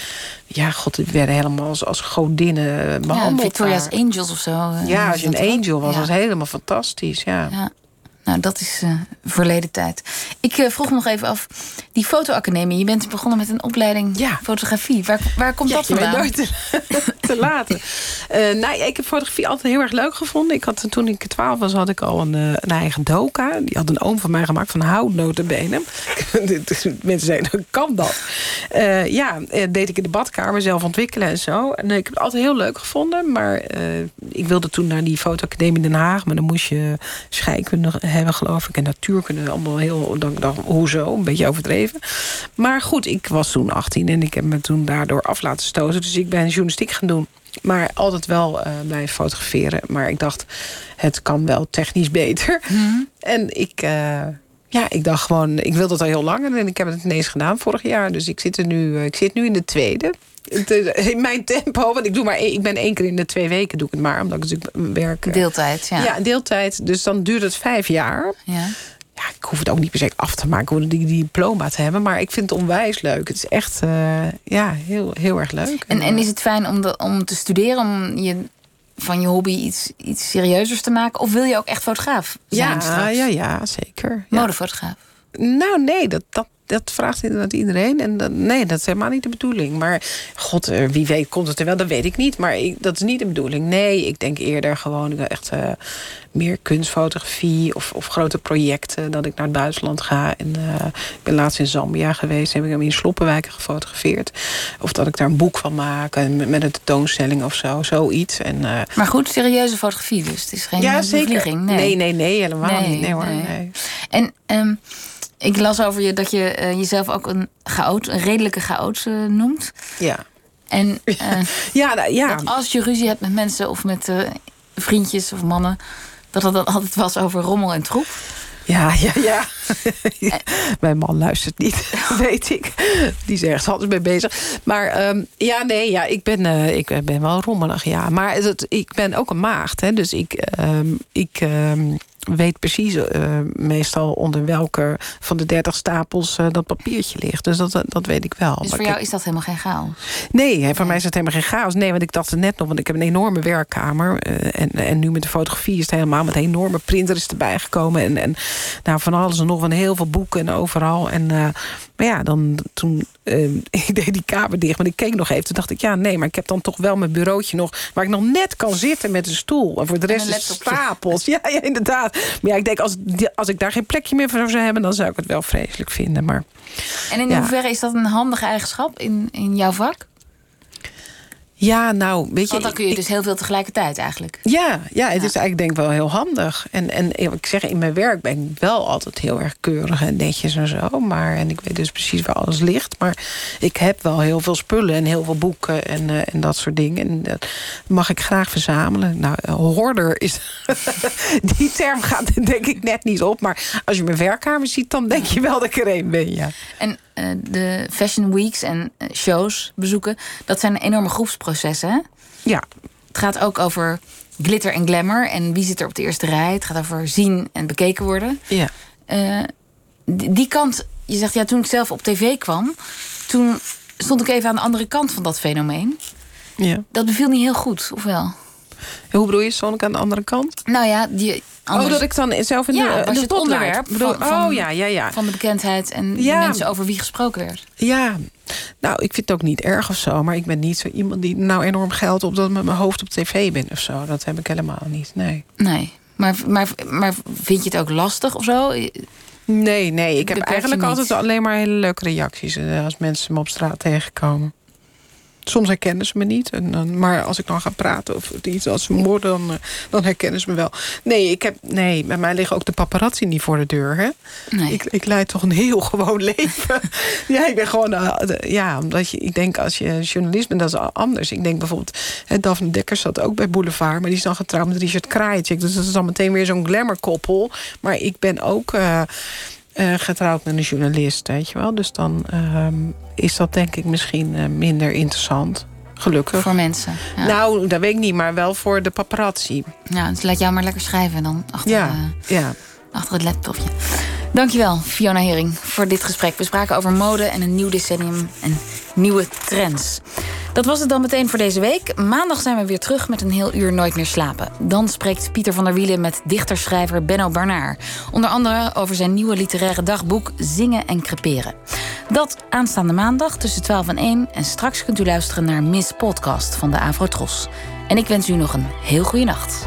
S4: Ja, god, die werden helemaal als, als godinnen
S3: ja,
S4: behandeld.
S3: Victoria's
S4: daar.
S3: Angels of zo. eh,
S4: ja, als je
S3: dat
S4: een angel was,
S3: Ja.
S4: was helemaal fantastisch. Ja.
S3: Ja. Nou, dat is eh, verleden tijd. Ik eh, vroeg me nog even af, die fotoacademie... je bent begonnen met een opleiding
S4: Ja.
S3: fotografie. Waar, waar komt
S4: Ja,
S3: dat vandaan?
S4: nooit te, te laten. Eh, nou, ik heb fotografie altijd heel erg leuk gevonden. Ik had, toen ik 12 was, had ik al een, eh, een eigen doka. Die had een oom van mij gemaakt van houtnotenbenen. Mensen zeiden, kan dat? Eh, ja, eh, deed ik in de badkamer zelf ontwikkelen en zo. En eh, ik heb het altijd heel leuk gevonden. Maar eh, ik wilde toen naar die fotoacademie in Den Haag. Maar dan moest je scheikunde hebben, geloof ik. En natuurkunde, allemaal heel... Dan, dan, hoezo? Een beetje overdreven. Maar goed, ik was toen 18 en ik heb me toen daardoor af laten stoten. Dus ik ben journalistiek gaan doen. Maar altijd wel eh blijven fotograferen. Maar ik dacht, het kan wel technisch beter. En ik, eh, ja, ik dacht gewoon, ik wilde het al heel lang. En ik heb het ineens gedaan vorig jaar. Dus ik zit, er nu, eh, ik zit nu in de tweede. In mijn tempo, want ik, doe maar één, ik ben één keer in de twee weken doe ik het maar. Omdat ik natuurlijk werk... eh,
S3: Deeltijd, ja.
S4: ja, deeltijd. Dus dan duurt het vijf jaar.
S3: Ja.
S4: Ja, ik hoef het ook niet per se af te maken, om die, die diploma te hebben. Maar ik vind het onwijs leuk. Het is echt eh, ja, heel, heel erg leuk.
S3: En, en is het fijn om, de, om te studeren, om je, van je hobby iets, iets serieuzers te maken? Of wil je ook echt fotograaf zijn
S4: ja,
S3: straks?
S4: ja, ja, zeker. Ja.
S3: Modefotograaf.
S4: Nou, nee, dat, dat, dat vraagt inderdaad iedereen. En dat, nee, dat is helemaal niet de bedoeling. Maar god, eh, wie weet komt het er wel, dat weet ik niet. Maar ik, dat is niet de bedoeling. Nee, ik denk eerder gewoon echt eh, meer kunstfotografie of, of grote projecten. Dat ik naar het buitenland ga. En, eh, ik ben laatst in Zambia geweest. Heb ik hem in sloppenwijken gefotografeerd. Of dat ik daar een boek van maak. En met, een tentoonstelling of zo. Zoiets. En,
S3: Maar goed, serieuze fotografie dus. Het is geen
S4: ja, zeker. Nee. nee, nee, helemaal
S3: Nee,
S4: niet. Nee hoor.
S3: nee.
S4: Nee.
S3: En ehm, ik las over je dat je eh, jezelf ook een chaot, een redelijke chaot eh, noemt.
S4: Ja.
S3: En eh,
S4: Ja, nou, ja.
S3: dat als je ruzie hebt met mensen of met vriendjes of mannen, dat het dan altijd was over rommel en troep.
S4: Ja, ja, ja. Mijn man luistert niet, weet ik. Die is ergens anders mee bezig. Maar ehm, ja, nee, ja, ik, ben, uh, ik ben wel rommelig, ja. Maar het, ik ben ook een maagd, hè. Dus ik, um, ik um, weet precies uh, meestal onder welke van de dertig stapels uh, dat papiertje ligt. Dus dat, dat weet ik wel.
S3: Dus voor jou is dat helemaal geen chaos?
S4: Nee, hè, voor mij is het helemaal geen chaos. Nee, want ik dacht het net nog, want ik heb een enorme werkkamer. Uh, en, en nu met de fotografie is het helemaal met een enorme printer is erbij gekomen. En, en nou, van alles en nog van heel veel boeken en overal. En maar ja, dan toen ik deed die kamer dicht, maar ik keek nog even. Toen dacht ik, ja, nee, maar ik heb dan toch wel mijn bureautje nog... waar ik nog net kan zitten met een stoel. En voor de rest is stapels. Ja, ja, inderdaad. Maar ja, ik denk, als, als ik daar geen plekje meer voor zou hebben... dan zou ik het wel vreselijk vinden. Maar,
S3: en in
S4: ja.
S3: hoeverre is dat een handige eigenschap in, in jouw vak?
S4: Ja, nou, weet je...
S3: Want dan kun je
S4: ik,
S3: dus heel veel tegelijkertijd eigenlijk.
S4: Ja, ja het is eigenlijk denk ik wel heel handig. En, en ik zeg, in mijn werk ben ik wel altijd heel erg keurig en netjes en zo. Maar, en ik weet dus precies waar alles ligt. Maar ik heb wel heel veel spullen en heel veel boeken en, uh, en dat soort dingen. En dat mag ik graag verzamelen. Nou, hoorder is... die term gaat denk ik net niet op. Maar als je mijn werkkamer ziet, dan denk je wel dat ik er één ben, ja.
S3: En de fashion weeks en uh, shows bezoeken... dat zijn enorme groepsprocessen, hè?
S4: Ja.
S3: Het gaat ook over glitter en glamour. En wie zit er op de eerste rij? Het gaat over zien en bekeken worden.
S4: Ja.
S3: Uh, die, die kant, je zegt ja, toen ik zelf op tv kwam... toen stond ik even aan de andere kant van dat fenomeen.
S4: Ja.
S3: Dat beviel niet heel goed, of wel?
S4: Hoe bedoel je, stond ik aan de andere kant?
S3: Nou ja, die...
S4: Anders... Oh, dat ik dan zelf in de,
S3: ja,
S4: in de
S3: het onderwerp
S4: bedoel,
S3: van, van,
S4: oh, ja, ja, ja.
S3: van de bekendheid en ja. mensen over wie gesproken werd.
S4: Ja, nou, ik vind het ook niet erg of zo. Maar ik ben niet zo iemand die nou enorm geld op dat met mijn hoofd op tv ben of zo. Dat heb ik helemaal niet, nee.
S3: Nee, maar, maar, maar vind je het ook lastig of zo?
S4: Nee, nee. Ik heb eigenlijk altijd alleen maar hele leuke reacties als mensen me op straat tegenkomen. Soms herkennen ze me niet. En dan, maar als ik dan ga praten of iets als vermoord, dan, dan herkennen ze me wel. Nee, ik heb, nee, bij mij liggen ook de paparazzi niet voor de deur. Hè?
S3: Nee.
S4: Ik, ik leid toch een heel gewoon leven. ja, ik ben gewoon... Uh, de, ja, omdat je, ik denk als je journalist bent, dat is anders. Ik denk bijvoorbeeld, hè, Daphne Dekkers zat ook bij Boulevard... maar die is dan getrouwd met Richard Krajicek. Dus dat is dan meteen weer zo'n glamour-koppel. Maar ik ben ook... Uh, uh, getrouwd met een journalist, weet je wel. Dus dan uh, is dat denk ik misschien uh, minder interessant. Gelukkig.
S3: Voor mensen.
S4: Ja. Nou, dat weet ik niet, maar wel voor de paparazzi.
S3: Ja, dus laat jou maar lekker schrijven dan achter,
S4: ja, ja.
S3: achter het laptopje. Dankjewel, Fiona Hering, voor dit gesprek. We spraken over mode en een nieuw decennium en nieuwe trends. Dat was het dan meteen voor deze week. Maandag zijn we weer terug met een heel uur Nooit meer slapen. Dan spreekt Pieter van der Wielen met dichterschrijver Benno Barnaar. Onder andere over zijn nieuwe literaire dagboek Zingen en Creperen. Dat aanstaande maandag tussen 12 en 1. En straks kunt u luisteren naar Miss Podcast van de Avrotros. En ik wens u nog een heel goede nacht.